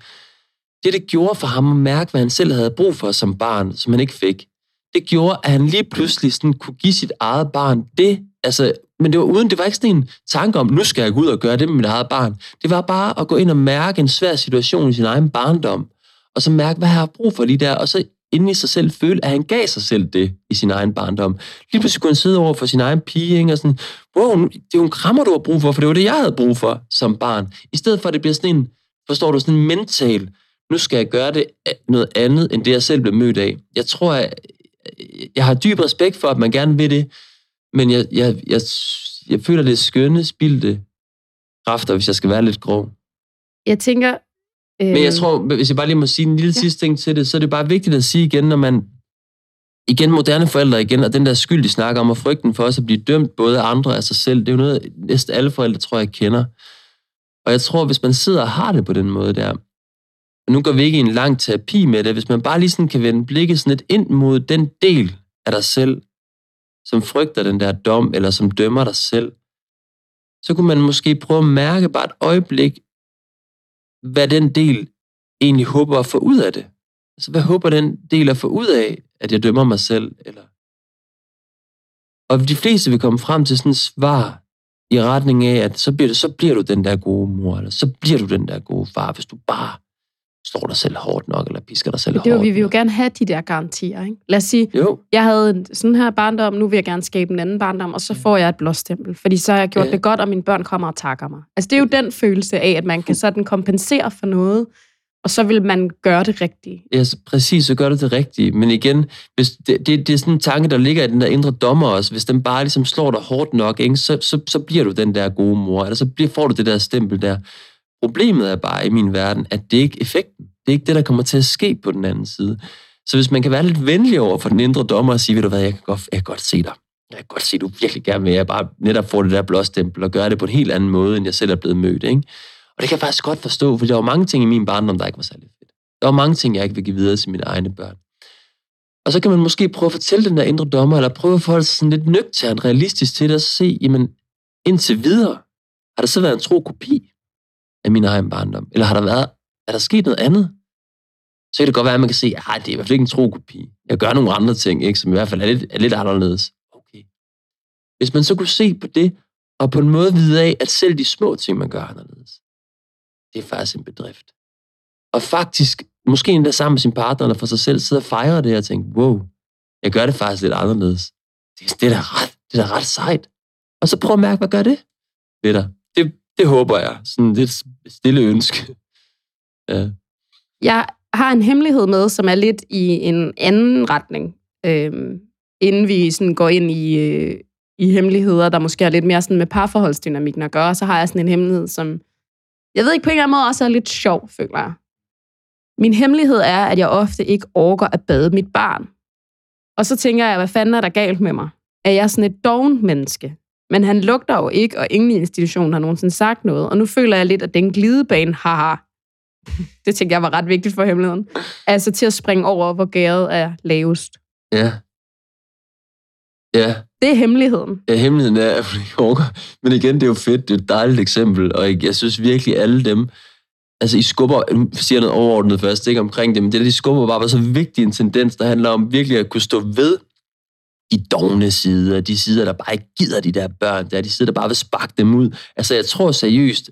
Det, det gjorde for ham at mærke, hvad han selv havde brug for som barn, som han ikke fik, det gjorde, at han lige pludselig sådan kunne give sit eget barn det, altså, men det var uden, det var ikke sådan en tanke om, nu skal jeg gå ud og gøre det med mit eget barn. Det var bare at gå ind og mærke en svær situation i sin egen barndom, og så mærke, hvad jeg har brug for lige der, og så inde i sig selv føle, at han gav sig selv det i sin egen barndom. Lige pludselig kunne han sidde over for sin egen pige, ikke? og sådan, wow, det er jo en krammer, du har brug for, for det var det, jeg havde brug for som barn. I stedet for, at det bliver sådan en, forstår du, sådan en mental, nu skal jeg gøre det øh, noget andet, end det, jeg selv blev mødt af. Jeg tror, jeg, jeg har dyb respekt for, at man gerne vil det, men jeg, jeg, jeg, jeg føler, det er skønne, spildte kræfter, hvis jeg skal være lidt grov. Jeg tænker... Men jeg tror, hvis jeg bare lige må sige en lille ja. sidste ting til det, så er det bare vigtigt at sige igen, når man igen moderne forældre igen, og den der skyld, de snakker om, og frygten for os at blive dømt både af andre og af sig selv, det er jo noget, næsten alle forældre, tror jeg, kender. Og jeg tror, hvis man sidder og har det på den måde der, og nu går vi ikke i en lang terapi med det, hvis man bare lige sådan kan vende blikket sådan lidt ind mod den del af dig selv, som frygter den der dom, eller som dømmer dig selv, så kunne man måske prøve at mærke bare et øjeblik, hvad den del egentlig håber at få ud af det. Altså, hvad håber den del at få ud af, at jeg dømmer mig selv? Eller... Og de fleste vil komme frem til sådan et svar i retning af, at så bliver, du, så bliver du den der gode mor, eller så bliver du den der gode far, hvis du bare slår dig selv hårdt nok, eller pisker dig selv det er jo, hårdt vi vil jo gerne have de der garantier. Ikke? Lad os sige, Jo, jeg havde en sådan her barndom, nu vil jeg gerne skabe en anden barndom, og så får jeg et blåstempel, fordi så har jeg gjort Ja. det godt, og mine børn kommer og takker mig. Altså det er jo den følelse af, at man kan sådan kompensere for noget, Og så vil man gøre det rigtige. Ja, så præcis, så gør du det rigtige. Men igen, hvis det, det, det er sådan en tanke, der ligger i den der indre dommer også. Hvis den bare ligesom slår dig hårdt nok, ikke, så, så, så bliver du den der gode mor. Eller så bliver, får du det der stempel der. Problemet er bare i min verden, at det ikke er effekten. Det er ikke det, der kommer til at ske på den anden side. Så hvis man kan være lidt venlig over for den indre dommer og sige, ved du hvad, jeg kan godt, jeg kan godt se dig. Jeg kan godt se, du virkelig gerne vil, at jeg bare netop får det der blåstempel og gør det på en helt anden måde, end jeg selv er blevet mødt. Ikke? Og det kan jeg faktisk godt forstå, for der var mange ting i min barndom, der ikke var særlig fedt. Der var mange ting, jeg ikke vil give videre til mine egne børn. Og så kan man måske prøve at fortælle den der indre dommer, eller prøve at forholde sig sådan lidt nøgternt, realistisk til det, og se, jamen, indtil videre, har der så været en tro kopi af min egen barndom? Eller har der været, er der sket noget andet? Så kan det godt være, at man kan se, at det er i hvert fald ikke en tro kopi. Jeg gør nogle andre ting, ikke, som i hvert fald er lidt, er lidt anderledes. Okay. Hvis man så kunne se på det, og på en måde vide af, at selv de små ting, man gør anderledes, det er faktisk en bedrift. Og faktisk, måske endda sammen med sin partner eller for sig selv, sidde og fejre det og tænke, wow, jeg gør det faktisk lidt anderledes. Det, det er da ret, det er da ret sejt. Og så prøv at mærke, hvad gør det ved dig. Det, håber jeg. Sådan lidt stille ønske. Ja. Jeg har en hemmelighed med, som er lidt i en anden retning. Øhm, inden vi sådan går ind i, øh, i hemmeligheder, der måske er lidt mere sådan med parforholdsdynamikken at gøre, så har jeg sådan en hemmelighed, som jeg ved ikke på en eller anden måde også er lidt sjov, føler jeg. Min hemmelighed er, at jeg ofte ikke orker at bade mit barn. Og så tænker jeg, hvad fanden er der galt med mig? Er jeg sådan et doven menneske? Men han lugter jo ikke, og ingen i institutionen har nogensinde sagt noget. Og nu føler jeg lidt, at den glidebane, haha, det tænker jeg var ret vigtigt for hemmeligheden, altså til at springe over, hvor gæret er lavest. Ja. Ja. Det er hemmeligheden. Ja, hemmeligheden er. Men igen, det er jo fedt. Det er et dejligt eksempel. Og jeg synes virkelig, alle dem, altså I skubber, nu siger noget overordnet først, ikke omkring det, men det der, de skubber bare var så vigtig en tendens, der handler om virkelig at kunne stå ved de dogne sider, de sider, der bare ikke gider de der børn, der de sider, der bare vil sparke dem ud. Altså jeg tror seriøst,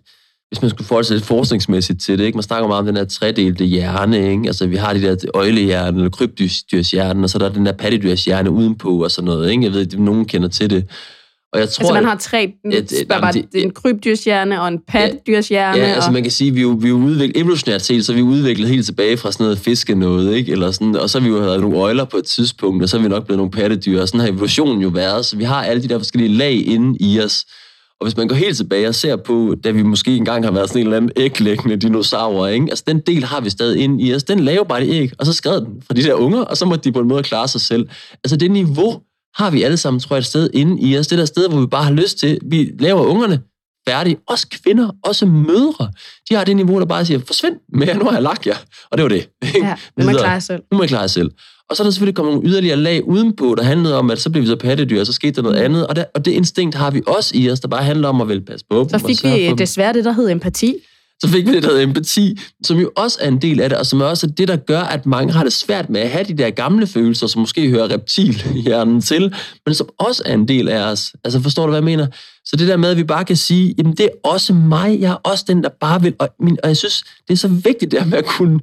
hvis man skulle forholde sig lidt forskningsmæssigt til det, ikke? man snakker meget om den her tredelte hjerne, ikke? altså vi har de der øjlehjerne, eller krybdyrshjerne, og så er der den der pattedyrshjerne udenpå, og sådan noget, ikke? jeg ved, at nogen kender til det. Og jeg tror, altså man har tre, ja, det, bare, det, en krybdyrshjerne og en pattedyrshjerne. Ja, ja altså og... man kan sige, at vi jo, vi er udviklet, evolutionært set, så vi udviklet helt tilbage fra sådan noget fiske noget, ikke? Eller sådan, og så har vi jo været nogle øjler på et tidspunkt, og så er vi nok blevet nogle pattedyr, og sådan har evolutionen jo været, så vi har alle de der forskellige lag inde i os. Og hvis man går helt tilbage og ser på, da vi måske engang har været sådan en eller anden æglæggende dinosaur, ikke? altså den del har vi stadig inde i os. Den laver bare det æg, og så skred den fra de der unger, og så må de på en måde klare sig selv. Altså det niveau har vi alle sammen, tror jeg, et sted inde i os. Det der sted, hvor vi bare har lyst til, vi laver ungerne færdige. Også kvinder, også mødre. De har det niveau, der bare siger, forsvind med nu har jeg lagt jer. Og det var det. Ja, nu må jeg klare selv. Nu må jeg klare selv. Og så er der selvfølgelig kommet nogle yderligere lag udenpå, der handlede om, at så blev vi så pattedyr, og så skete der noget andet. Og det, og det instinkt har vi også i os, der bare handler om at vel passe på dem. Så fik vi desværre det, der hed empati. Så fik vi det, der hedder empati, som jo også er en del af det, og som er også det, der gør, at mange har det svært med at have de der gamle følelser, som måske hører reptilhjernen til, men som også er en del af os. Altså forstår du, hvad jeg mener? Så det der med, at vi bare kan sige, jamen det er også mig, jeg er også den, der bare vil, og, min, og jeg synes, det er så vigtigt der med at kunne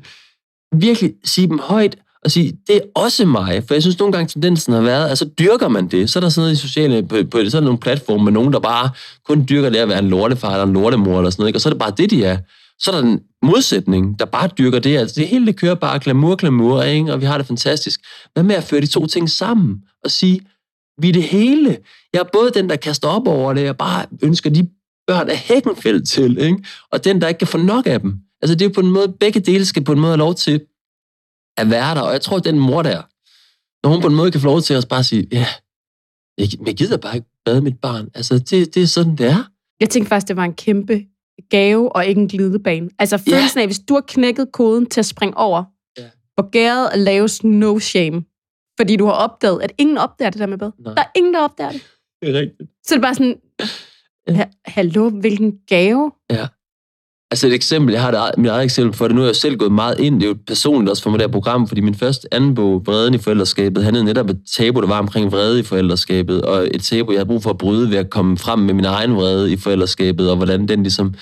virkelig sige dem højt, og sige, det er også mig. For jeg synes nogle gange, tendensen har været, altså dyrker man det, så er der sådan noget i sociale, på, på sådan nogle platforme med nogen, der bare kun dyrker det at være en lortefar eller en lortemor eller sådan noget, ikke? og så er det bare det, de er. Så er der en modsætning, der bare dyrker det. Altså det hele det kører bare glamour, glamour, ikke? og vi har det fantastisk. Hvad med at føre de to ting sammen og sige, vi er det hele. Jeg er både den, der kaster op over det, og bare ønsker de børn af hækkenfæld til, ikke? og den, der ikke kan få nok af dem. Altså det er på en måde, begge dele skal på en måde have lov til at være der. Og jeg tror, at den mor der, når hun på en måde kan få lov til at bare sige, ja, jeg, jeg gider bare ikke bade mit barn. Altså, det, det er sådan, det er. Jeg tænkte faktisk, det var en kæmpe gave og ikke en glidebane. Altså følelsen ja. af, hvis du har knækket koden til at springe over, ja. hvor gæret laves no shame. Fordi du har opdaget, at ingen opdager det der med bad. Nej. Der er ingen, der opdager det. Det er rigtigt. Så det er bare sådan, ja. hallo, hvilken gave. Ja. Altså et eksempel, jeg har der, mit eget eksempel for det, nu er jeg selv gået meget ind, det er jo personligt også for mig det her program, fordi min første anden bog, Vreden i forældreskabet, handlede netop et tabu, der var omkring vrede i forældreskabet, og et tabu, jeg havde brug for at bryde ved at komme frem med min egen vrede i forældreskabet, og hvordan den ligesom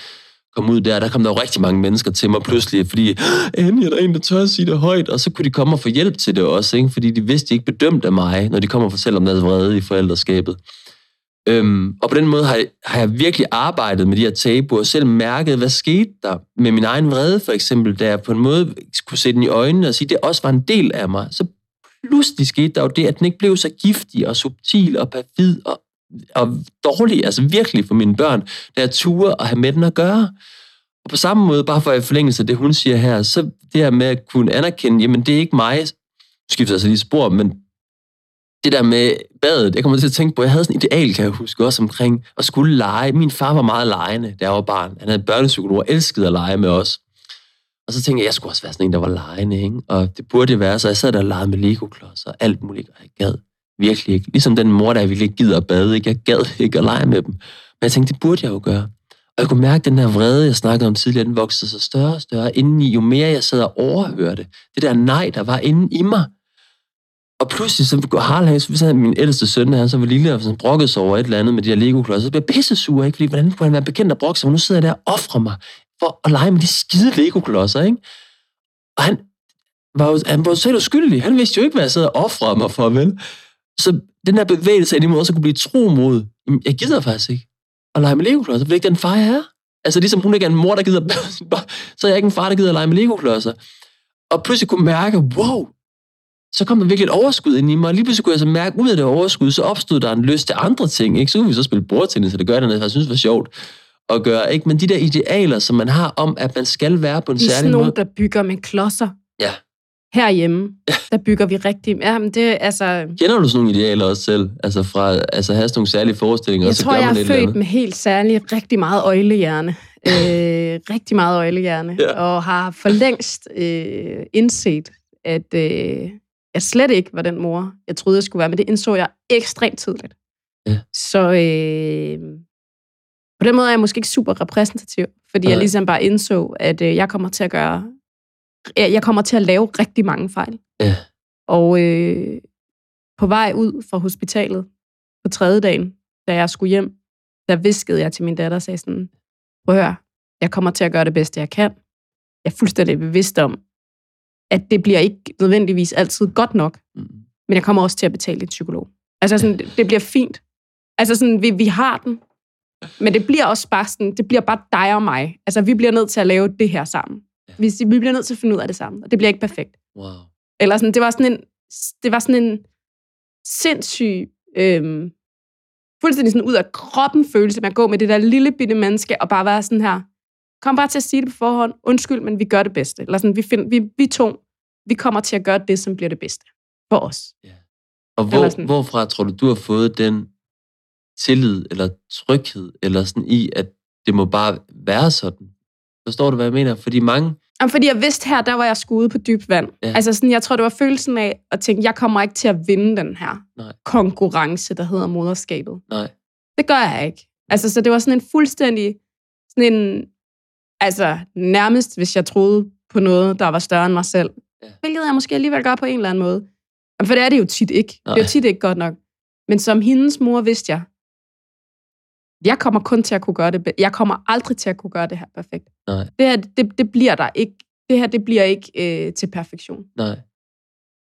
kom ud der, der kom der jo rigtig mange mennesker til mig pludselig, fordi endelig er der en, der tør at sige det højt, og så kunne de komme og få hjælp til det også, ikke? fordi de vidste, de ikke bedømte af mig, når de kommer og fortæller om deres vrede i forældreskabet. Øhm, og på den måde har jeg, har jeg virkelig arbejdet med de her tabuer, og selv mærket, hvad skete der med min egen vrede, for eksempel, da jeg på en måde kunne se den i øjnene og sige, at det også var en del af mig. Så pludselig skete der jo det, at den ikke blev så giftig og subtil og perfid og, og dårlig, altså virkelig for mine børn, da jeg turde at have med den at gøre. Og på samme måde, bare for at forlængelse af det, hun siger her, så det her med at kunne anerkende, jamen det er ikke mig, skifter altså lige spor, men det der med badet, jeg kommer til at tænke på, jeg havde sådan et ideal, kan jeg huske, også omkring at skulle lege. Min far var meget legende, da jeg var barn. Han havde børnepsykolog og elskede at lege med os. Og så tænkte jeg, jeg skulle også være sådan en, der var legende, ikke? Og det burde det være, så jeg sad der og legede med Lego-klodser og alt muligt, og jeg gad virkelig ikke. Ligesom den mor, der ville ikke gider at bade, ikke? Jeg gad ikke at lege med dem. Men jeg tænkte, det burde jeg jo gøre. Og jeg kunne mærke, at den der vrede, jeg snakkede om tidligere, den voksede sig større og større indeni, jo mere jeg sad og overhørte. Det der nej, der var inde i mig. Og pludselig så går Harald, så havde min ældste søn, han så var lille og sådan brokkede sig over et eller andet med de her Lego-klodser, så blev jeg pisse sur, ikke? Fordi hvordan kunne han være bekendt at brokke sig? Nu sidder jeg der og offrer mig for at lege med de skide Lego-klodser, ikke? Og han var jo, han var jo selv uskyldig. Han vidste jo ikke, hvad jeg sad og offrede mig for, vel? Så den der bevægelse af, at også kunne blive tro mod, jeg gider faktisk ikke at lege med Lego-klodser, for det er ikke den far, jeg er. Altså ligesom hun ikke er en mor, der gider, så er jeg ikke en far, der gider at lege med Lego-klodser. Og pludselig kunne mærke, wow, så kom der virkelig et overskud ind i mig, og lige pludselig kunne jeg så mærke, ud af det overskud, så opstod der en lyst til andre ting, ikke? Så kunne vi så spille bordtennis, så det gør det, jeg synes var sjovt at gøre, ikke? Men de der idealer, som man har om, at man skal være på en særlig måde. Det er nogen, der bygger med klodser. Ja. Herhjemme, ja. der bygger vi rigtig... Ja, men det altså... Kender du sådan nogle idealer også selv? Altså fra altså have sådan nogle særlige forestillinger? Jeg så tror, gør jeg man er født med helt særligt rigtig meget øjlehjerne. øh, rigtig meget øjlehjerne. Ja. Og har for længst øh, indset, at, øh, jeg slet ikke var den mor, jeg troede, jeg skulle være, men det indså jeg ekstremt tidligt. Ja. Så øh, på den måde er jeg måske ikke super repræsentativ, fordi ja. jeg ligesom bare indså, at øh, jeg kommer til at gøre, jeg kommer til at lave rigtig mange fejl. Ja. Og øh, på vej ud fra hospitalet på tredje dagen, da jeg skulle hjem, der viskede jeg til min datter og sagde sådan, prøv at høre, jeg kommer til at gøre det bedste, jeg kan. Jeg er fuldstændig bevidst om, at det bliver ikke nødvendigvis altid godt nok, mm. men jeg kommer også til at betale en psykolog. Altså sådan, det, det bliver fint. Altså sådan, vi, vi har den, men det bliver også bare sådan, det bliver bare dig og mig. Altså, vi bliver nødt til at lave det her sammen. Vi, vi bliver nødt til at finde ud af det sammen, og det bliver ikke perfekt. Wow. Eller sådan, det var sådan en, det var sådan en sindssyg, øhm, fuldstændig sådan ud af kroppen følelse, man går med det der lille bitte menneske, og bare være sådan her, kom bare til at sige det på forhånd, undskyld, men vi gør det bedste. Eller sådan, vi, find, vi, vi to, vi kommer til at gøre det, som bliver det bedste for os. Ja. Og hvor, hvorfra tror du, du har fået den tillid eller tryghed, eller sådan i, at det må bare være sådan? Forstår du, hvad jeg mener? Fordi mange... Jamen, fordi jeg vidste her, der var jeg skudt på dybt vand. Ja. Altså sådan, jeg tror, det var følelsen af at tænke, jeg kommer ikke til at vinde den her Nej. konkurrence, der hedder moderskabet. Nej. Det gør jeg ikke. Altså, så det var sådan en fuldstændig, sådan en, altså nærmest, hvis jeg troede på noget, der var større end mig selv. Ja. Hvilket jeg måske alligevel gør på en eller anden måde. Jamen, for det er det jo tit ikke. Nej. Det er jo tit ikke godt nok. Men som hendes mor vidste jeg, jeg kommer kun til at kunne gøre det. Jeg kommer aldrig til at kunne gøre det her perfekt. Nej. Det her, det, det bliver der ikke. Det her, det bliver ikke øh, til perfektion. Nej.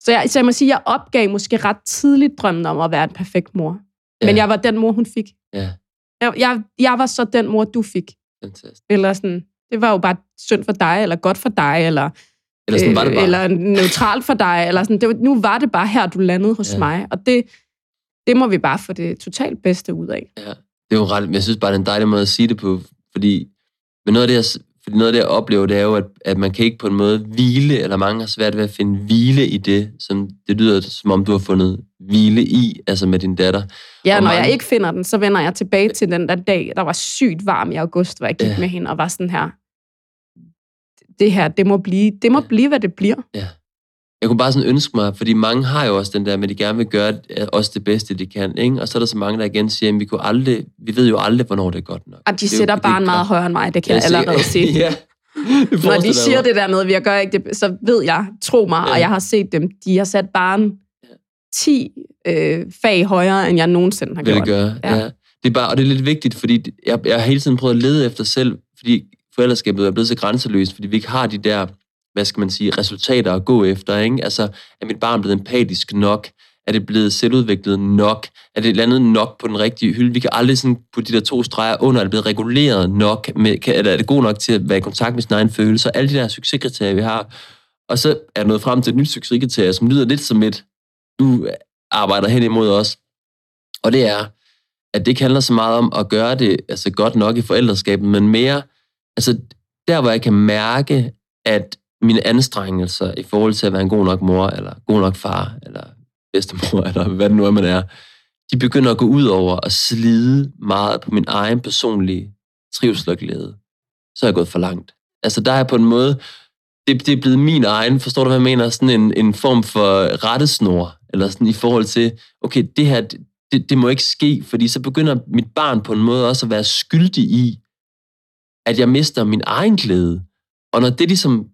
Så jeg, så jeg må sige, jeg opgav måske ret tidligt drømmen om at være en perfekt mor. Ja. Men jeg var den mor, hun fik. Ja. Jeg, jeg, jeg var så den mor, du fik. Fantastisk. Eller sådan, det var jo bare synd for dig, eller godt for dig, eller, eller, sådan var det bare. eller neutralt for dig. Eller sådan. Det var, nu var det bare her, du landede hos ja. mig. Og det, det må vi bare få det totalt bedste ud af. Ja, det er jo ret, jeg synes bare, det er en dejlig måde at sige det på, fordi men noget af det, jeg, fordi noget af det, jeg oplever, det er jo, at, at man kan ikke på en måde hvile, eller mange har svært ved at finde hvile i det, som det lyder, som om du har fundet hvile i, altså med din datter. Ja, og når mange... jeg ikke finder den, så vender jeg tilbage til den der dag, der var sygt varm i august, hvor jeg gik ja. med hende og var sådan her, det her, det må blive, det må ja. blive, hvad det bliver. Ja. Jeg kunne bare sådan ønske mig, fordi mange har jo også den der med, at de gerne vil gøre også det bedste, de kan. Ikke? Og så er der så mange, der igen siger, at vi, kunne aldrig, vi ved jo aldrig, hvornår det er godt nok. Og de sætter bare en meget højere end mig, det kan jeg, jeg allerede sige. ja. Når de siger det der med, at vi gør ikke det, så ved jeg, tro mig, ja. og jeg har set dem, de har sat barn 10 øh, fag højere, end jeg nogensinde har vil gjort. Gøre. Ja. ja. Det er bare, og det er lidt vigtigt, fordi jeg, jeg har hele tiden prøvet at lede efter selv, fordi forældreskabet er blevet så grænseløst, fordi vi ikke har de der hvad skal man sige, resultater at gå efter. Ikke? Altså, er mit barn blevet empatisk nok? Er det blevet selvudviklet nok? Er det landet nok på den rigtige hylde? Vi kan aldrig sådan på de der to streger under. Er det blevet reguleret nok? Med, kan, er det god nok til at være i kontakt med sin egen følelse? Alle de der succeskriterier, vi har. Og så er noget frem til et nyt succeskriterie, som lyder lidt som et, du arbejder hen imod os. Og det er, at det ikke handler så meget om at gøre det altså godt nok i forældreskabet, men mere, altså der hvor jeg kan mærke, at mine anstrengelser i forhold til at være en god nok mor, eller god nok far, eller bedstemor, eller hvad det nu er, man er, de begynder at gå ud over og slide meget på min egen personlige trivsel og glæde. Så er jeg gået for langt. Altså der er på en måde, det, det er blevet min egen, forstår du, hvad jeg mener, sådan en, en form for rettesnor, eller sådan i forhold til, okay, det her, det, det må ikke ske, fordi så begynder mit barn på en måde også at være skyldig i, at jeg mister min egen glæde. Og når det ligesom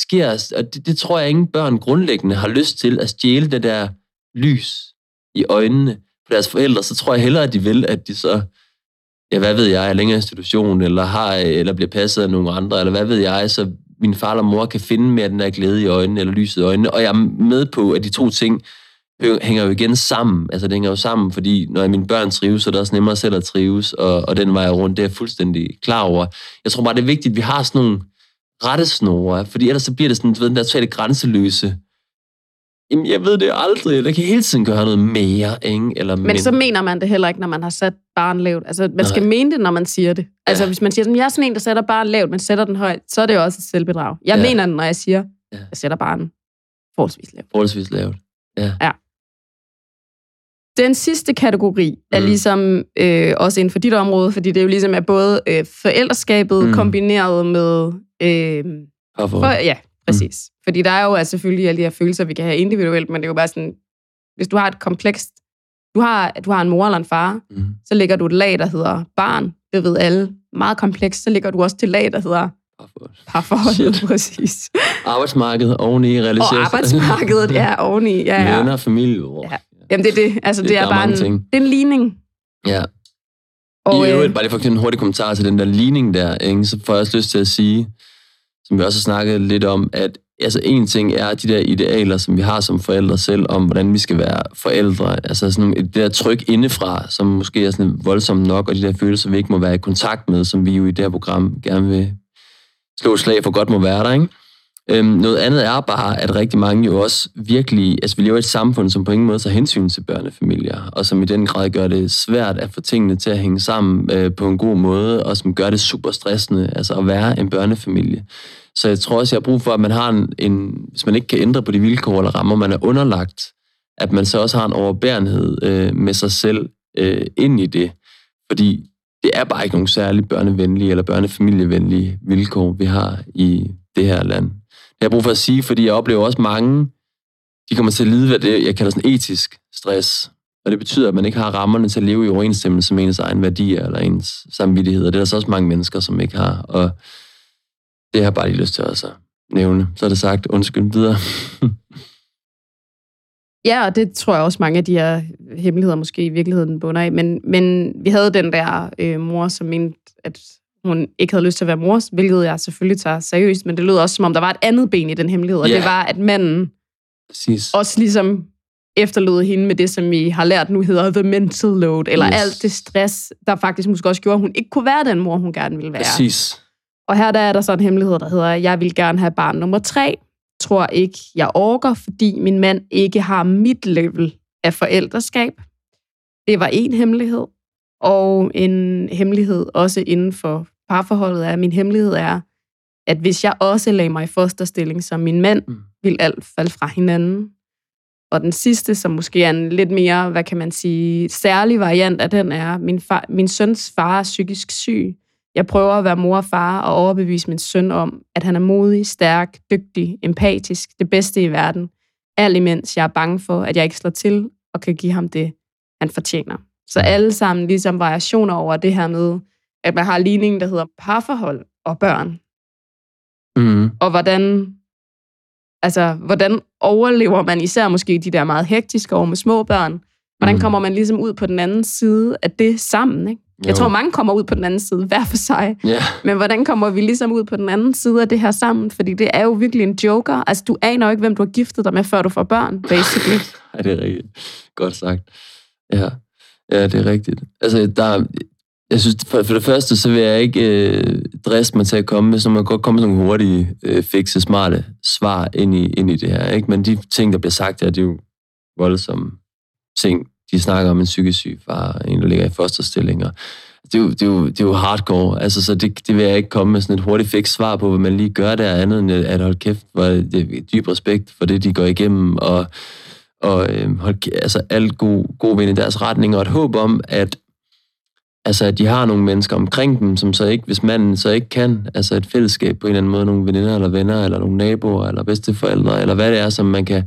sker, og det, det tror jeg ingen børn grundlæggende har lyst til, at stjæle det der lys i øjnene på deres forældre, så tror jeg hellere, at de vil, at de så, ja, hvad ved jeg, er længere institution, eller, har, eller bliver passet af nogle andre, eller hvad ved jeg, så min far eller mor kan finde mere den der glæde i øjnene, eller lyset i øjnene. Og jeg er med på, at de to ting hænger jo igen sammen. Altså, det hænger jo sammen, fordi når mine børn trives, så er det også nemmere selv at trives, og, og den vej rundt, det er jeg fuldstændig klar over. Jeg tror bare, det er vigtigt, at vi har sådan nogle rettesnore, fordi ellers så bliver det sådan, du ved, den der totalt grænseløse. Jamen, jeg ved det aldrig. Jeg kan hele tiden gøre noget mere, ikke? Eller men, men så mener man det heller ikke, når man har sat barn lavt. Altså, man skal Nej. mene det, når man siger det. Altså, ja. hvis man siger, at jeg er sådan en, der sætter barn lavt, men sætter den højt, så er det jo også et selvbedrag. Jeg ja. mener det, når jeg siger, ja. jeg sætter barn forholdsvis lavt. Forholdsvis lavt, ja. ja. Den sidste kategori er mm. ligesom øh, også inden for dit område, fordi det er jo ligesom er både øh, forældreskabet mm. kombineret med... Øh, for, ja, præcis. Mm. Fordi der er jo altså selvfølgelig alle de her følelser, vi kan have individuelt, men det er jo bare sådan, hvis du har et komplekst... Du har, du har en mor eller en far, mm. så lægger du et lag, der hedder barn. Det ved alle. Meget komplekst, så lægger du også til lag, der hedder Parforholdet, præcis. Arbejdsmarkedet oveni realiseres. Og arbejdsmarkedet, ja, oveni. Ja, ja. Venner, familie. Ja. Jamen, det er det. Altså, det, det er, er bare en, ting. det er en ligning. Ja. Og, I øvrigt, øh, bare lige for at en hurtig kommentar til den der ligning der, ikke? så får jeg også lyst til at sige, som vi også har snakket lidt om, at altså en ting er de der idealer, som vi har som forældre selv, om hvordan vi skal være forældre. Altså sådan det der tryk indefra, som måske er sådan voldsomt nok, og de der følelser, vi ikke må være i kontakt med, som vi jo i det her program gerne vil slå slag for godt må være der, ikke? Øhm, noget andet er bare, at rigtig mange jo også virkelig, altså vi lever i et samfund, som på ingen måde tager hensyn til børnefamilier, og som i den grad gør det svært at få tingene til at hænge sammen øh, på en god måde, og som gør det super stressende, altså at være en børnefamilie. Så jeg tror også, jeg har brug for, at man har en, en hvis man ikke kan ændre på de vilkår eller rammer, man er underlagt, at man så også har en overbærenhed øh, med sig selv øh, ind i det. Fordi det er bare ikke nogen særlig børnevenlige eller børnefamilievenlige vilkår, vi har i det her land jeg har brug for at sige, fordi jeg oplever også mange, de kommer til at lide, hvad det jeg kalder sådan etisk stress. Og det betyder, at man ikke har rammerne til at leve i overensstemmelse med ens egen værdier eller ens samvittighed. Og det er der så også mange mennesker, som ikke har. Og det har jeg bare lige lyst til at nævne. Så er det sagt. Undskyld videre. Ja, og det tror jeg også mange af de her hemmeligheder måske i virkeligheden bunder af. Men, men vi havde den der øh, mor, som mente, at hun ikke havde lyst til at være mor, hvilket jeg selvfølgelig tager seriøst, men det lød også, som om der var et andet ben i den hemmelighed, og yeah. det var, at manden Præcis. også ligesom efterlod hende med det, som vi har lært nu hedder the mental load, eller yes. alt det stress, der faktisk måske også gjorde, at hun ikke kunne være den mor, hun gerne ville være. Præcis. Og her der er der så en hemmelighed, der hedder, jeg vil gerne have barn nummer tre, tror ikke, jeg orker, fordi min mand ikke har mit level af forældreskab. Det var en hemmelighed. Og en hemmelighed også inden for parforholdet er, min hemmelighed er, at hvis jeg også lagde mig i fosterstilling som min mand, mm. vil alt falde fra hinanden. Og den sidste, som måske er en lidt mere, hvad kan man sige, særlig variant af den, er, min, far, min søns far er psykisk syg. Jeg prøver at være mor og far og overbevise min søn om, at han er modig, stærk, dygtig, empatisk, det bedste i verden. Alt imens jeg er bange for, at jeg ikke slår til og kan give ham det, han fortjener. Så mm. alle sammen ligesom variationer over det her med, at man har ligningen, der hedder parforhold og børn. Mm. Og hvordan, altså, hvordan overlever man især måske de der meget hektiske år med små børn? Hvordan mm. kommer man ligesom ud på den anden side af det sammen? Ikke? Jeg Jo. tror, mange kommer ud på den anden side, hver for sig. Ja, Men hvordan kommer vi ligesom ud på den anden side af det her sammen? Fordi det er jo virkelig en joker. Altså, du aner jo ikke, hvem du har giftet dig med, før du får børn, basically. Ej, det er rigtigt. Godt sagt. Ja, ja det er rigtigt. Altså, der, er- jeg synes, for, for det første, så vil jeg ikke øh, driste mig til at komme med, så man kan godt komme med nogle hurtige, øh, fikse, smarte svar ind i, ind i det her. Ikke? Men de ting, der bliver sagt her, det er jo voldsomme ting. De snakker om en psykisk syg far, en, der ligger i fosterstillinger. Det er jo, det er jo, det er jo hardcore. Altså, så det, det vil jeg ikke komme med sådan et hurtigt fix svar på, hvad man lige gør der andet end øh, at holde kæft, hvor det er dyb respekt for det, de går igennem, og og øh, hold, altså alt god, god vind i deres retning, og et håb om, at, altså, at de har nogle mennesker omkring dem, som så ikke, hvis manden så ikke kan, altså et fællesskab på en eller anden måde, nogle veninder eller venner, eller nogle naboer, eller bedsteforældre, eller hvad det er, som man kan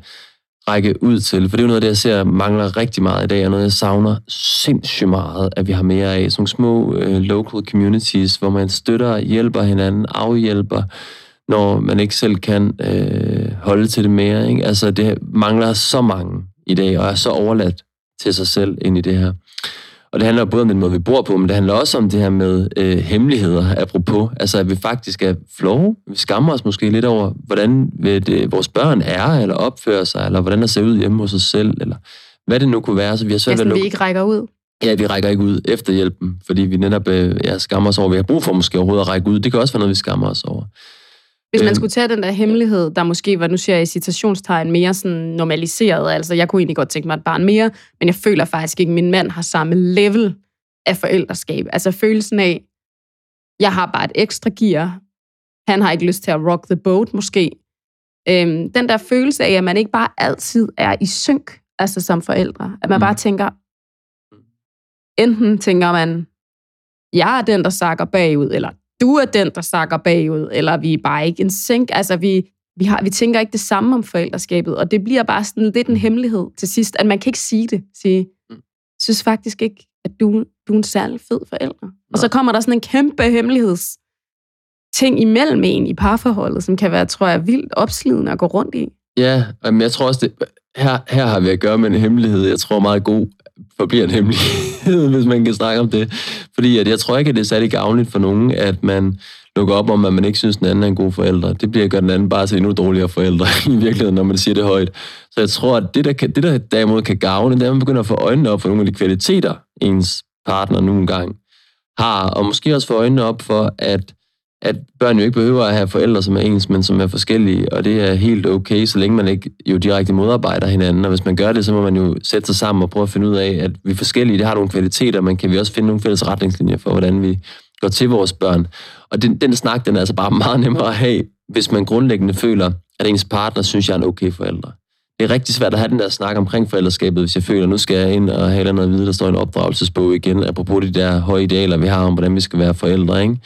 række ud til. For det er jo noget, det jeg ser mangler rigtig meget i dag, og noget, jeg savner sindssygt meget, at vi har mere af. Sådan små øh, local communities, hvor man støtter, hjælper hinanden, afhjælper, når man ikke selv kan øh, holde til det mere. Ikke? Altså, det mangler så mange i dag, og er så overladt til sig selv ind i det her. Og det handler både om den måde, vi bor på, men det handler også om det her med øh, hemmeligheder, apropos. Altså, at vi faktisk er flove. Vi skammer os måske lidt over, hvordan ved det, vores børn er, eller opfører sig, eller hvordan der ser ud hjemme hos os selv, eller hvad det nu kunne være. Så vi har Ja, svært at sådan, vi lukke ikke rækker ud. Ja, vi rækker ikke ud efter hjælpen, fordi vi netop øh, ja, skammer os over, at vi har brug for måske overhovedet at række ud. Det kan også være noget, vi skammer os over. Hvis man Øhm. skulle tage den der hemmelighed, der måske var, nu siger jeg i citationstegn, mere sådan normaliseret, altså jeg kunne egentlig godt tænke mig et barn mere, men jeg føler faktisk ikke, at min mand har samme level af forældreskab. Altså følelsen af, jeg har bare et ekstra gear, han har ikke lyst til at rock the boat måske. Øhm, den der følelse af, at man ikke bare altid er i synk, altså som forældre. At man Mm. bare tænker, enten tænker man, jeg er den, der sakker bagud, eller du er den, der sakker bagud, eller vi er bare ikke en sink. Altså, vi, vi, har, vi tænker ikke det samme om forældreskabet, og det bliver bare sådan lidt en hemmelighed til sidst, at man kan ikke sige det. Sige, Mm. synes faktisk ikke, at du, du er en særlig fed forælder. Og så Nej. kommer der sådan en kæmpe hemmeligheds ting imellem en i parforholdet, som kan være, tror jeg, vildt opslidende at gå rundt i. Ja, men jeg tror også, det, her, her har vi at gøre med en hemmelighed, jeg tror meget god forbliver en hemmelighed, hvis man kan snakke om det. Fordi at jeg tror ikke, at det er særlig gavnligt for nogen, at man lukker op om, at man ikke synes, den anden er en god forælder. Det bliver gør den anden bare til endnu dårligere forældre i virkeligheden, når man siger det højt. Så jeg tror, at det, der, kan, det, der derimod kan gavne, det er, at man begynder at få øjnene op for nogle af de kvaliteter, ens partner nu engang har, og måske også få øjnene op for, at at børn jo ikke behøver at have forældre, som er ens, men som er forskellige, og det er helt okay, så længe man ikke jo direkte modarbejder hinanden, og hvis man gør det, så må man jo sætte sig sammen og prøve at finde ud af, at vi er forskellige, det har nogle kvaliteter, men kan vi også finde nogle fælles retningslinjer for, hvordan vi går til vores børn. Og den, den snak, den er altså bare meget nemmere at have, hvis man grundlæggende føler, at ens partner synes, jeg er en okay forælder. Det er rigtig svært at have den der snak omkring forældreskabet, hvis jeg føler, at nu skal jeg ind og have noget at vide, der står i en opdragelsesbog igen, apropos de der høje idealer, vi har om, hvordan vi skal være forældre, ikke?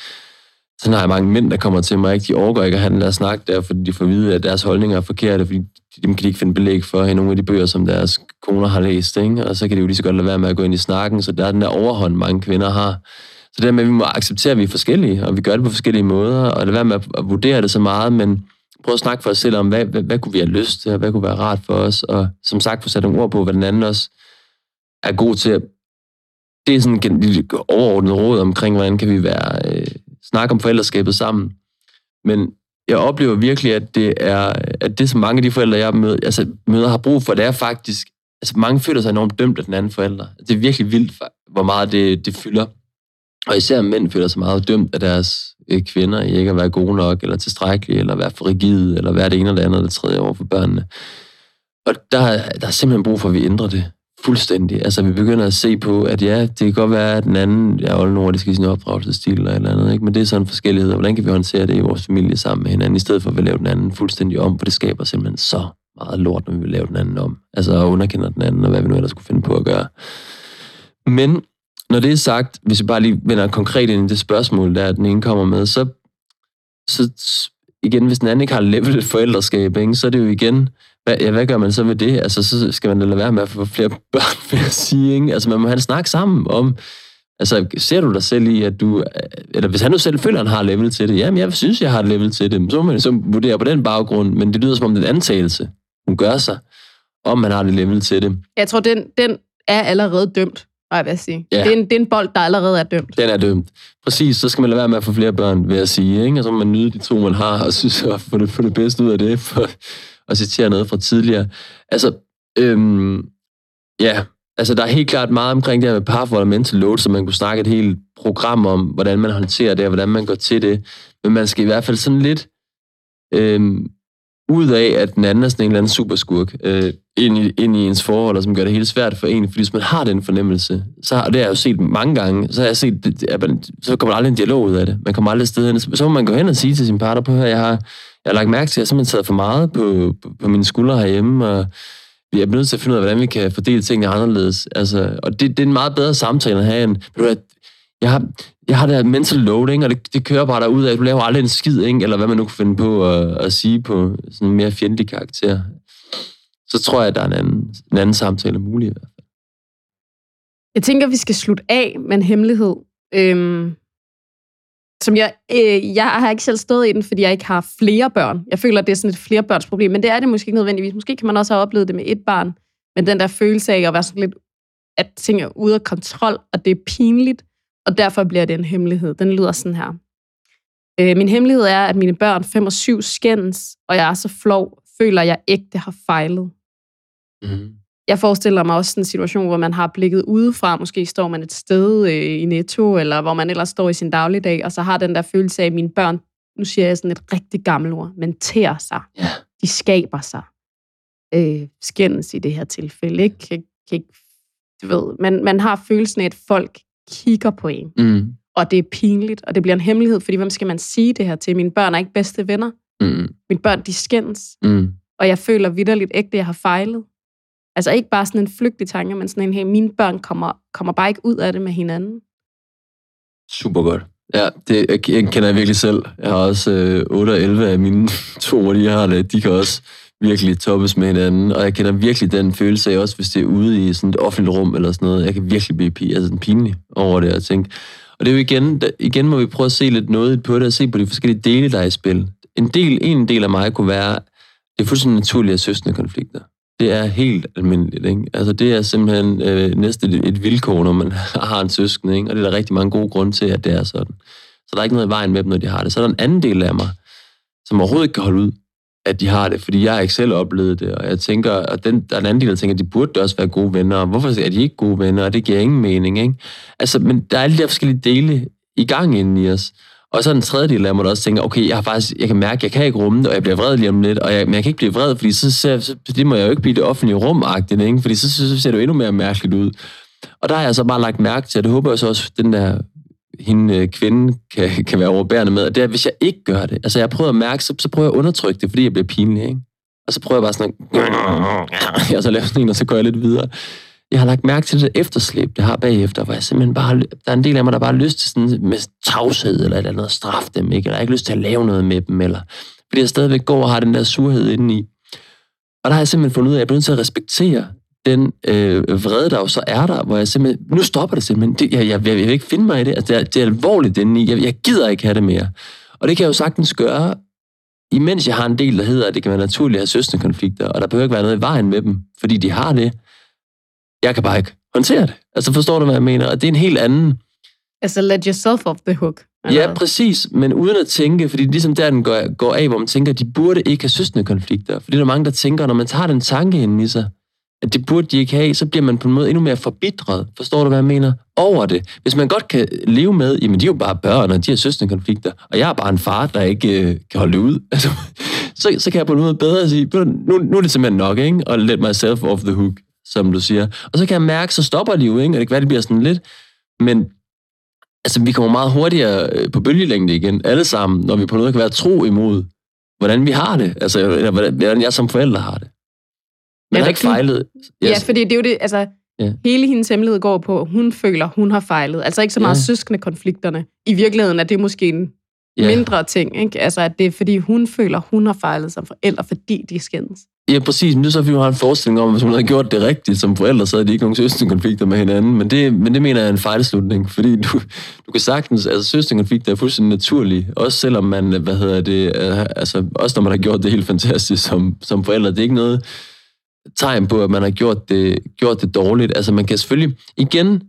Sådan har jeg mange mænd, der kommer til mig, ikke? De overgår ikke at have den der snak der, fordi de får at vide, at deres holdninger er forkerte, fordi dem kan de ikke finde belæg for i nogle af de bøger, som deres koner har læst, ikke? Og så kan de jo lige så godt lade være med at gå ind i snakken, så der er den der overhånd, mange kvinder har. Så det der med, at vi må acceptere, at vi er forskellige, og vi gør det på forskellige måder, og lade være med at, vurdere det så meget, men prøv at snakke for os selv om, hvad, hvad, hvad kunne vi have lyst til, og hvad kunne være rart for os, og som sagt få sat nogle ord på, hvad den anden også er god til. Det er sådan en overordnet råd omkring, hvordan kan vi være, øh, snakke om forældreskabet sammen. Men jeg oplever virkelig, at det er, at det, som mange af de forældre, jeg møder, altså, møder har brug for, det er faktisk, altså mange føler sig enormt dømt af den anden forælder. Det er virkelig vildt, hvor meget det, det fylder. Og især mænd føler sig meget dømt af deres øh, kvinder i ikke at være gode nok, eller tilstrækkelige, eller være for rigide, eller være det ene eller det andet, eller tredje over for børnene. Og der, der er simpelthen brug for, at vi ændrer det fuldstændig. Altså, vi begynder at se på, at ja, det kan godt være, at den anden er oldnordisk i sin opdragelsesstil eller et eller andet, ikke? men det er sådan en forskellighed. Hvordan kan vi håndtere det i vores familie sammen med hinanden, i stedet for at vi laver den anden fuldstændig om, for det skaber simpelthen så meget lort, når vi vil lave den anden om. Altså, og underkender den anden, og hvad vi nu ellers skulle finde på at gøre. Men når det er sagt, hvis vi bare lige vender konkret ind i det spørgsmål, der den ene kommer med, så, så igen, hvis den anden ikke har levelet forældreskab, ikke, så er det jo igen, hvad, ja, hvad gør man så med det? Altså, så skal man da lade være med at få flere børn, vil jeg sige. Ikke? Altså, man må have en snak sammen om, altså, ser du dig selv i, at du, eller hvis han nu selv føler, at han har level til det, jamen, jeg synes, jeg har et level til det, så må man så vurdere på den baggrund, men det lyder som om det er en antagelse, hun gør sig, om man har det level til det. Jeg tror, den, den er allerede dømt. var jeg ved at sige. Ja. Det, er en, det er en bold, der allerede er dømt. Den er dømt. Præcis, så skal man lade være med at få flere børn, vil jeg sige. Ikke? Og så må man nyde de to, man har, og synes at få det, få det bedste ud af det, for at citere noget fra tidligere. Altså, øhm, ja, altså der er helt klart meget omkring det her med parforhold og mental load, så man kunne snakke et helt program om, hvordan man håndterer det, og hvordan man går til det. Men man skal i hvert fald sådan lidt øhm, ud af, at den anden er sådan en eller anden superskurk øh, ind, i, ind i ens forhold, og som gør det helt svært for en. Fordi hvis man har den fornemmelse, så har, det har jeg jo set mange gange, så har jeg set, at man, så kommer der aldrig en dialog ud af det. Man kommer aldrig sted hen. Så må man gå hen og sige til sin partner på at jeg har, jeg har lagt mærke til, at jeg simpelthen taget for meget på, på, på mine skuldre herhjemme, og vi er nødt til at finde ud af, hvordan vi kan fordele tingene anderledes. Altså, og det, det er en meget bedre samtale at have end, jeg har, jeg har det her mental loading, og det, det kører bare derud af, at du laver aldrig en skid, ikke? eller hvad man nu kan finde på at, at sige på sådan en mere fjendtlig karakter. Så tror jeg, at der er en anden, en anden samtale mulig i hvert fald. Jeg tænker, vi skal slutte af med en hemmelighed. Øhm, som jeg, øh, jeg har ikke selv stået i den, fordi jeg ikke har flere børn. Jeg føler, at det er sådan et flerebørnsproblem, men det er det måske ikke nødvendigvis. Måske kan man også have oplevet det med et barn, men den der følelse af at være sådan lidt, at ting er ude af kontrol, og det er pinligt, og derfor bliver det en hemmelighed. Den lyder sådan her. Øh, min hemmelighed er, at mine børn 5 og 7 skændes, og jeg er så flov, føler, jeg ægte har fejlet. Mm. Jeg forestiller mig også en situation, hvor man har blikket udefra. Måske står man et sted øh, i Netto, eller hvor man ellers står i sin dagligdag, og så har den der følelse af, at mine børn, nu siger jeg sådan et rigtig gammelt ord, men tærer sig. Yeah. De skaber sig. Øh, skændes i det her tilfælde. Ikke? Kan, kan ikke, du ved, man, man har følelsen af, at folk kigger på en. Mm. Og det er pinligt, og det bliver en hemmelighed, fordi hvem skal man sige det her til? Mine børn er ikke bedste venner. Mm. Mine børn, de skændes. Mm. Og jeg føler vidderligt ægte, at jeg har fejlet. Altså ikke bare sådan en flygtig tanke, men sådan en, hey, mine børn kommer, kommer bare ikke ud af det med hinanden. Super godt. Ja, det jeg kender jeg virkelig selv. Jeg har også øh, 8 og 11 af mine to, de har det. De kan også virkelig toppes med hinanden, og jeg kender virkelig den følelse af, også hvis det er ude i sådan et offentligt rum eller sådan noget, jeg kan virkelig blive altså, pinlig over det og tænke. Og det er jo igen, der, igen må vi prøve at se lidt noget på det, og se på de forskellige dele, der er i spil. En del, en del af mig kunne være, det er fuldstændig naturligt at søsne konflikter. Det er helt almindeligt, ikke? Altså det er simpelthen øh, næsten et, et vilkår, når man har en søskende, ikke? Og det er der rigtig mange gode grunde til, at det er sådan. Så der er ikke noget i vejen med dem, når de har det. Så er der en anden del af mig, som overhovedet ikke kan holde ud at de har det, fordi jeg har ikke selv oplevet det, og jeg tænker, og den, der er en anden del, der tænker, at de burde også være gode venner, og hvorfor er de ikke gode venner, og det giver ingen mening, ikke? Altså, men der er alle de der forskellige dele i gang inden i os. Og så er den tredje del af mig, der også tænker, okay, jeg har faktisk, jeg kan mærke, at jeg kan ikke rumme det, og jeg bliver vred lige om lidt, og jeg, men jeg kan ikke blive vred, fordi så, ser, så det må jeg jo ikke blive det offentlige rum ikke? fordi så, så, så ser det jo endnu mere mærkeligt ud. Og der har jeg så bare lagt mærke til, og det håber jeg så også, den der hende øh, kvinde kan, kan være overbærende med, og det er, hvis jeg ikke gør det. Altså, jeg prøver at mærke, så, så prøver jeg at undertrykke det, fordi jeg bliver pinlig, ikke? Og så prøver jeg bare sådan at... Og så laver sådan en, og så går jeg lidt videre. Jeg har lagt mærke til det efterslæb, det har bagefter, hvor jeg simpelthen bare... Der er en del af mig, der bare har lyst til sådan med tavshed eller et eller andet at straffe dem, ikke? Eller jeg har ikke lyst til at lave noget med dem, eller... Fordi jeg stadigvæk går og har den der surhed indeni. Og der har jeg simpelthen fundet ud af, at jeg er nødt til at respektere den øh, vrede, der jo så er der, hvor jeg simpelthen, nu stopper det simpelthen. Det, jeg, jeg, jeg, vil ikke finde mig i det. Altså, det, er, det er alvorligt den i. Jeg, jeg gider ikke have det mere. Og det kan jeg jo sagtens gøre, imens jeg har en del, der hedder, at det kan være naturligt at have søsterkonflikter, og der behøver ikke være noget i vejen med dem, fordi de har det. Jeg kan bare ikke håndtere det. Altså forstår du, hvad jeg mener? Og det er en helt anden... Altså let yourself off the hook. Eller? Ja, præcis, men uden at tænke, fordi ligesom der den går, går af, hvor man tænker, at de burde ikke have søstende konflikter. Fordi der er mange, der tænker, når man tager den tanke ind i sig, at det burde de ikke have, så bliver man på en måde endnu mere forbitret. Forstår du, hvad jeg mener? Over det. Hvis man godt kan leve med, jamen de er jo bare børn, og de har søsterkonflikter, og jeg er bare en far, der ikke øh, kan holde det ud, altså, så, så kan jeg på en måde bedre sige, nu, nu er det simpelthen nok, ikke? Og let myself off the hook, som du siger. Og så kan jeg mærke, så stopper de jo, ikke? Og det kan være, det bliver sådan lidt, men altså, vi kommer meget hurtigere øh, på bølgelængde igen, alle sammen, når vi på noget kan være tro imod, hvordan vi har det, altså, eller hvordan jeg som forælder har det. Man har ikke fejlet. Yes. Ja, fordi det er jo det, altså, ja. hele hendes hemmelighed går på, at hun føler, hun har fejlet. Altså ikke så meget ja. søskende konflikterne. I virkeligheden er det måske en ja. mindre ting, ikke? Altså, at det er, fordi hun føler, hun har fejlet som forælder, fordi de skændes. Ja, præcis. Men det er så, fordi hun har en forestilling om, at hvis hun havde gjort det rigtigt som forældre, så havde de ikke nogen søsterkonflikter med hinanden. Men det, men det mener jeg er en fejlslutning, fordi du, du kan sagtens... Altså, søsterkonflikter er fuldstændig naturlige, også selvom man, hvad hedder det... Altså, også når man har gjort det helt fantastisk som, som forældre. Det er ikke noget tegn på, at man har gjort det, gjort det dårligt. Altså man kan selvfølgelig, igen,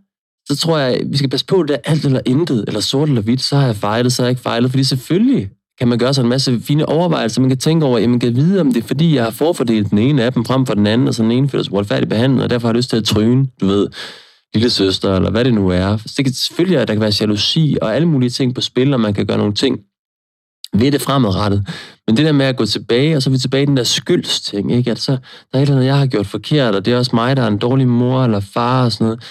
så tror jeg, vi skal passe på, at det er alt eller intet, eller sort eller hvidt, så har jeg fejlet, så har jeg ikke fejlet. Fordi selvfølgelig kan man gøre sig en masse fine overvejelser. Man kan tænke over, at man kan vide, om det er fordi, jeg har forfordelt den ene af dem frem for den anden, og så den ene føler sig uretfærdigt behandlet, og derfor har jeg lyst til at tryne, du ved, lille søster, eller hvad det nu er. Så det kan selvfølgelig, at der kan være jalousi og alle mulige ting på spil, og man kan gøre nogle ting ved det fremadrettet. Men det der med at gå tilbage, og så er vi tilbage i den der skyldsting, ikke? At så, der er et eller andet, jeg har gjort forkert, og det er også mig, der er en dårlig mor eller far og sådan noget.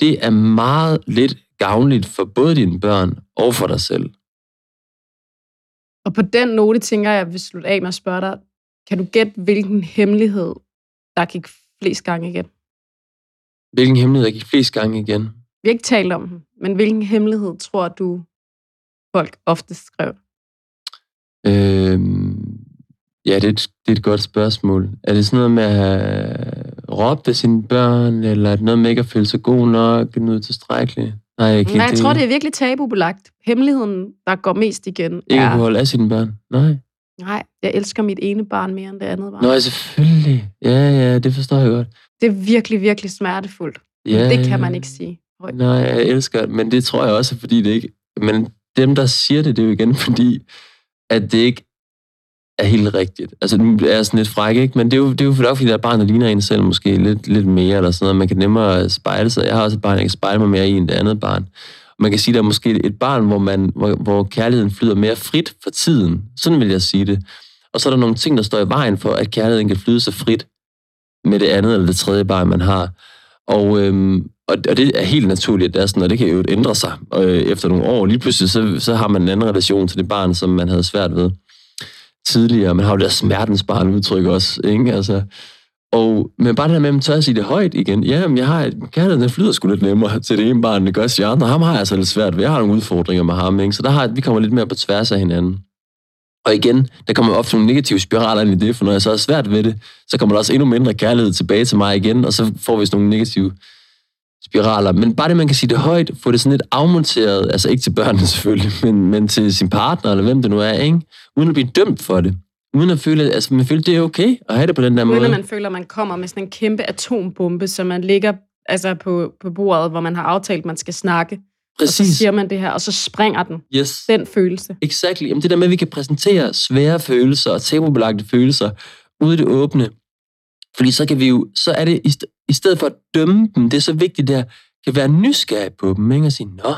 Det er meget lidt gavnligt for både dine børn og for dig selv. Og på den note tænker jeg, at jeg vil slutte af med at spørge dig, kan du gætte, hvilken hemmelighed, der gik flest gange igen? Hvilken hemmelighed, der gik flest gange igen? Vi har ikke talt om den, men hvilken hemmelighed tror du, folk ofte skrev? Øhm, ja, det er, et, det er et godt spørgsmål. Er det sådan noget med at have råbt af sine børn, eller er det noget med ikke at føle sig god nok, noget tilstrækkeligt? Nej, jeg, Nej, jeg tror, det er virkelig tabubelagt. Hemmeligheden, der går mest igen, Ikke er... at holde af sine børn? Nej. Nej, jeg elsker mit ene barn mere end det andet barn. Nå, selvfølgelig. Ja, ja, det forstår jeg godt. Det er virkelig, virkelig smertefuldt. Ja, det kan man ikke sige højt. Nej, jeg elsker det, men det tror jeg også, fordi det ikke... Men dem, der siger det, det er jo igen fordi, at det ikke er helt rigtigt. Altså, nu er jeg sådan lidt fræk, ikke? Men det er jo, det er jo fordi, der er et barn, der ligner en selv måske lidt, lidt mere, eller sådan noget. Man kan nemmere spejle sig. Jeg har også et barn, jeg kan spejle mig mere i end det andet barn. Man kan sige, der er måske et barn, hvor, man, hvor, hvor kærligheden flyder mere frit for tiden. Sådan vil jeg sige det. Og så er der nogle ting, der står i vejen for, at kærligheden kan flyde så frit med det andet eller det tredje barn, man har. Og, øhm, og, og det er helt naturligt, at det er sådan, og det kan jo ændre sig øh, efter nogle år. Lige pludselig, så, så har man en anden relation til det barn, som man havde svært ved tidligere. Man har jo det der smertens barn udtryk også, ikke? Altså, og, men bare det der med, at man tør at sige det højt igen. Ja, men jeg har et, kærligheden den flyder sgu lidt nemmere til det ene barn, det gør til andre. Ham har jeg altså lidt svært ved. Jeg har nogle udfordringer med ham, ikke? Så der har, vi kommer lidt mere på tværs af hinanden. Og igen, der kommer ofte nogle negative spiraler ind i det, for når jeg så er svært ved det, så kommer der også endnu mindre kærlighed tilbage til mig igen, og så får vi sådan nogle negative spiraler. Men bare det, man kan sige det højt, få det sådan lidt afmonteret, altså ikke til børnene selvfølgelig, men, men til sin partner, eller hvem det nu er, ikke? uden at blive dømt for det. Uden at føle, altså man føler, det er okay at have det på den der uden måde. Uden at man føler, at man kommer med sådan en kæmpe atombombe, som man ligger altså på, på bordet, hvor man har aftalt, at man skal snakke. Præcis. Og så siger man det her, og så springer den. Yes. Den følelse. Exactly. Jamen det der med, at vi kan præsentere svære følelser og tabubelagte følelser ude i det åbne. Fordi så kan vi jo, så er det, i stedet for at dømme dem, det er så vigtigt der, kan være nysgerrig på dem, ikke? og sige, nå,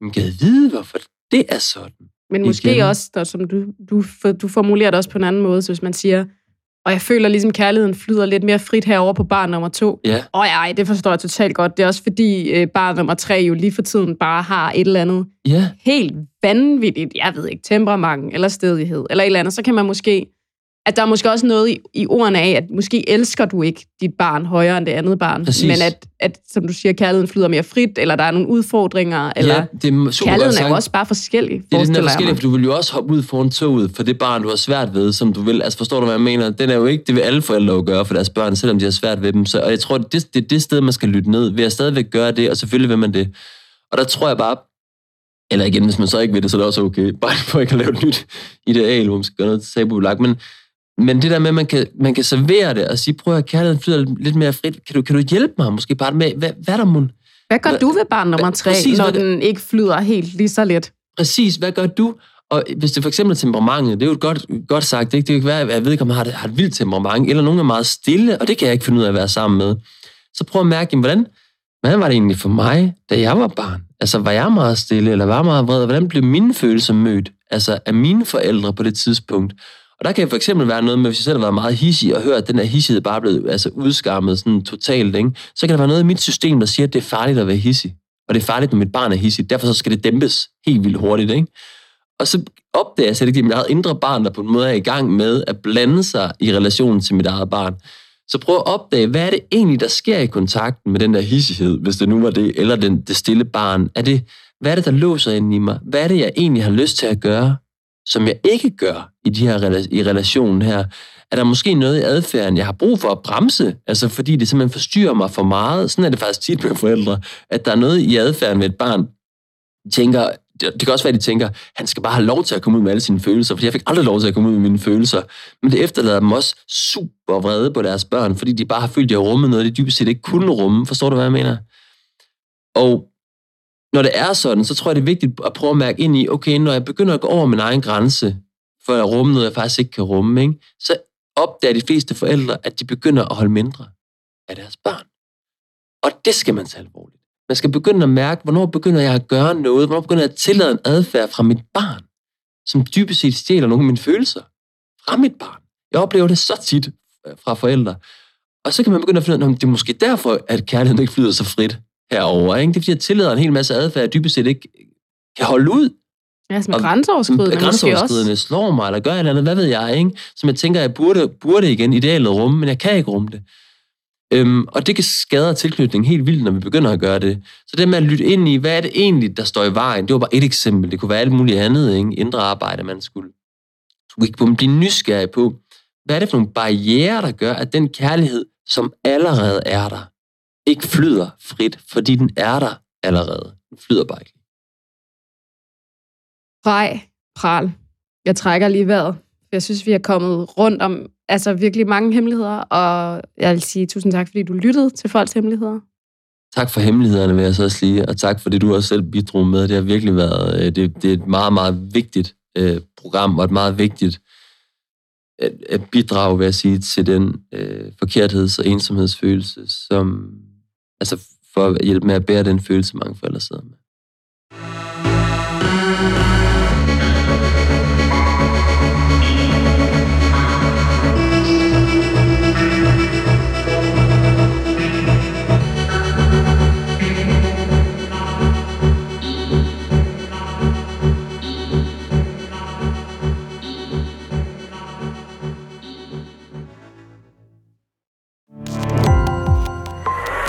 man kan vide, hvorfor det er sådan. Men måske Igen. også, der, som du, du, du formulerer det også på en anden måde, så hvis man siger, og jeg føler ligesom, kærligheden flyder lidt mere frit herover på barn nummer to. Ja. Og ej, det forstår jeg totalt godt. Det er også fordi, øh, barn nummer tre jo lige for tiden bare har et eller andet ja. helt vanvittigt, jeg ved ikke, temperament eller stedighed, eller et eller andet. Så kan man måske at der er måske også noget i, i ordene af, at måske elsker du ikke dit barn højere end det andet barn, Præcis. men at, at, som du siger, kærligheden flyder mere frit, eller der er nogle udfordringer, eller ja, det er super kærligheden er jo også bare forskellig. Det er den er forskellig, for du vil jo også hoppe ud foran toget for det barn, du har svært ved, som du vil. Altså forstår du, hvad jeg mener? Den er jo ikke, det vil alle forældre jo gøre for deres børn, selvom de har svært ved dem. Så, og jeg tror, det, det er det sted, man skal lytte ned. Ved at stadigvæk gøre det, og selvfølgelig vil man det. Og der tror jeg bare, eller igen, hvis man så ikke vil det, så er det også okay. Bare for ikke at lave et nyt ideal, hvor man skal gøre noget tabubelagt. Men men det der med, at man kan, man kan servere det og sige, prøv at kærligheden flyder lidt mere frit. Kan du, kan du hjælpe mig måske bare med, hvad, hvad der mun? Hvad gør hvad, du ved barn nummer tre, præcis, når den ikke flyder helt lige så let? Præcis, hvad gør du? Og hvis det for eksempel er temperamentet, det er jo godt, godt sagt, ikke? det kan være, at jeg ved ikke, om jeg har, har et vildt temperament, eller nogen er meget stille, og det kan jeg ikke finde ud af at være sammen med. Så prøv at mærke, jamen, hvordan, hvordan var det egentlig for mig, da jeg var barn? Altså, var jeg meget stille, eller var jeg meget vred? Hvordan blev mine følelser mødt? Altså, af mine forældre på det tidspunkt? Og der kan for eksempel være noget med, hvis jeg selv har været meget hissig og hørt, at den her hissighed bare er blevet altså, udskammet sådan totalt, ikke? så kan der være noget i mit system, der siger, at det er farligt at være hissig. Og det er farligt, når mit barn er hissig. Derfor så skal det dæmpes helt vildt hurtigt. Ikke? Og så opdager jeg, at det er mit eget indre barn, der på en måde er i gang med at blande sig i relationen til mit eget barn. Så prøv at opdage, hvad er det egentlig, der sker i kontakten med den der hissighed, hvis det nu var det, eller den, det stille barn? Er det, hvad er det, der låser ind i mig? Hvad er det, jeg egentlig har lyst til at gøre? Som jeg ikke gør i de her i relationen her, er der måske noget i adfærden, jeg har brug for at bremse, altså fordi det simpelthen forstyrrer mig for meget. Sådan er det faktisk tit med forældre, at der er noget i adfærden ved et barn, tænker, det kan også være, at de tænker, han skal bare have lov til at komme ud med alle sine følelser, fordi jeg fik aldrig lov til at komme ud med mine følelser. Men det efterlader dem også super vrede på deres børn, fordi de bare har følt, at de har rummet noget, de dybest set ikke kunne rumme. Forstår du, hvad jeg mener? Og når det er sådan, så tror jeg, det er vigtigt at prøve at mærke ind i, okay, når jeg begynder at gå over min egen grænse, for at rumme noget, jeg faktisk ikke kan rumme, ikke? så opdager de fleste forældre, at de begynder at holde mindre af deres børn. Og det skal man tage alvorligt. Man skal begynde at mærke, hvornår begynder jeg at gøre noget, hvornår begynder jeg at tillade en adfærd fra mit barn, som dybest set stjæler nogle af mine følelser fra mit barn. Jeg oplever det så tit øh, fra forældre. Og så kan man begynde at finde ud af, at det er måske derfor, at kærligheden ikke flyder så frit herover. Ikke? Det er fordi, jeg tillader en hel masse adfærd, jeg dybest set ikke kan holde ud. Ja, som er grænseoverskridende. Grænseoverskridende slår mig, eller gør et eller andet, hvad ved jeg, ikke? Som jeg tænker, jeg burde, burde igen idealet rumme, men jeg kan ikke rumme det. Øhm, og det kan skade tilknytningen helt vildt, når vi begynder at gøre det. Så det med at lytte ind i, hvad er det egentlig, der står i vejen? Det var bare et eksempel. Det kunne være alt muligt andet, ikke? Indre arbejde, man skulle. Vi kunne blive nysgerrige på, hvad er det for nogle barriere, der gør, at den kærlighed, som allerede er der, ikke flyder frit, fordi den er der allerede. Den flyder bare ikke. Frej, pral. Jeg trækker lige vejret. Jeg synes, vi har kommet rundt om altså virkelig mange hemmeligheder, og jeg vil sige tusind tak, fordi du lyttede til folks hemmeligheder. Tak for hemmelighederne, vil jeg så også sige, og tak fordi du også selv bidrog med. Det har virkelig været øh, det, det er et meget, meget vigtigt øh, program, og et meget vigtigt at, at bidrage, vil jeg sige, til den øh, forkertheds- og ensomhedsfølelse, som, altså for at hjælpe med at bære den følelse, mange forældre sidder med.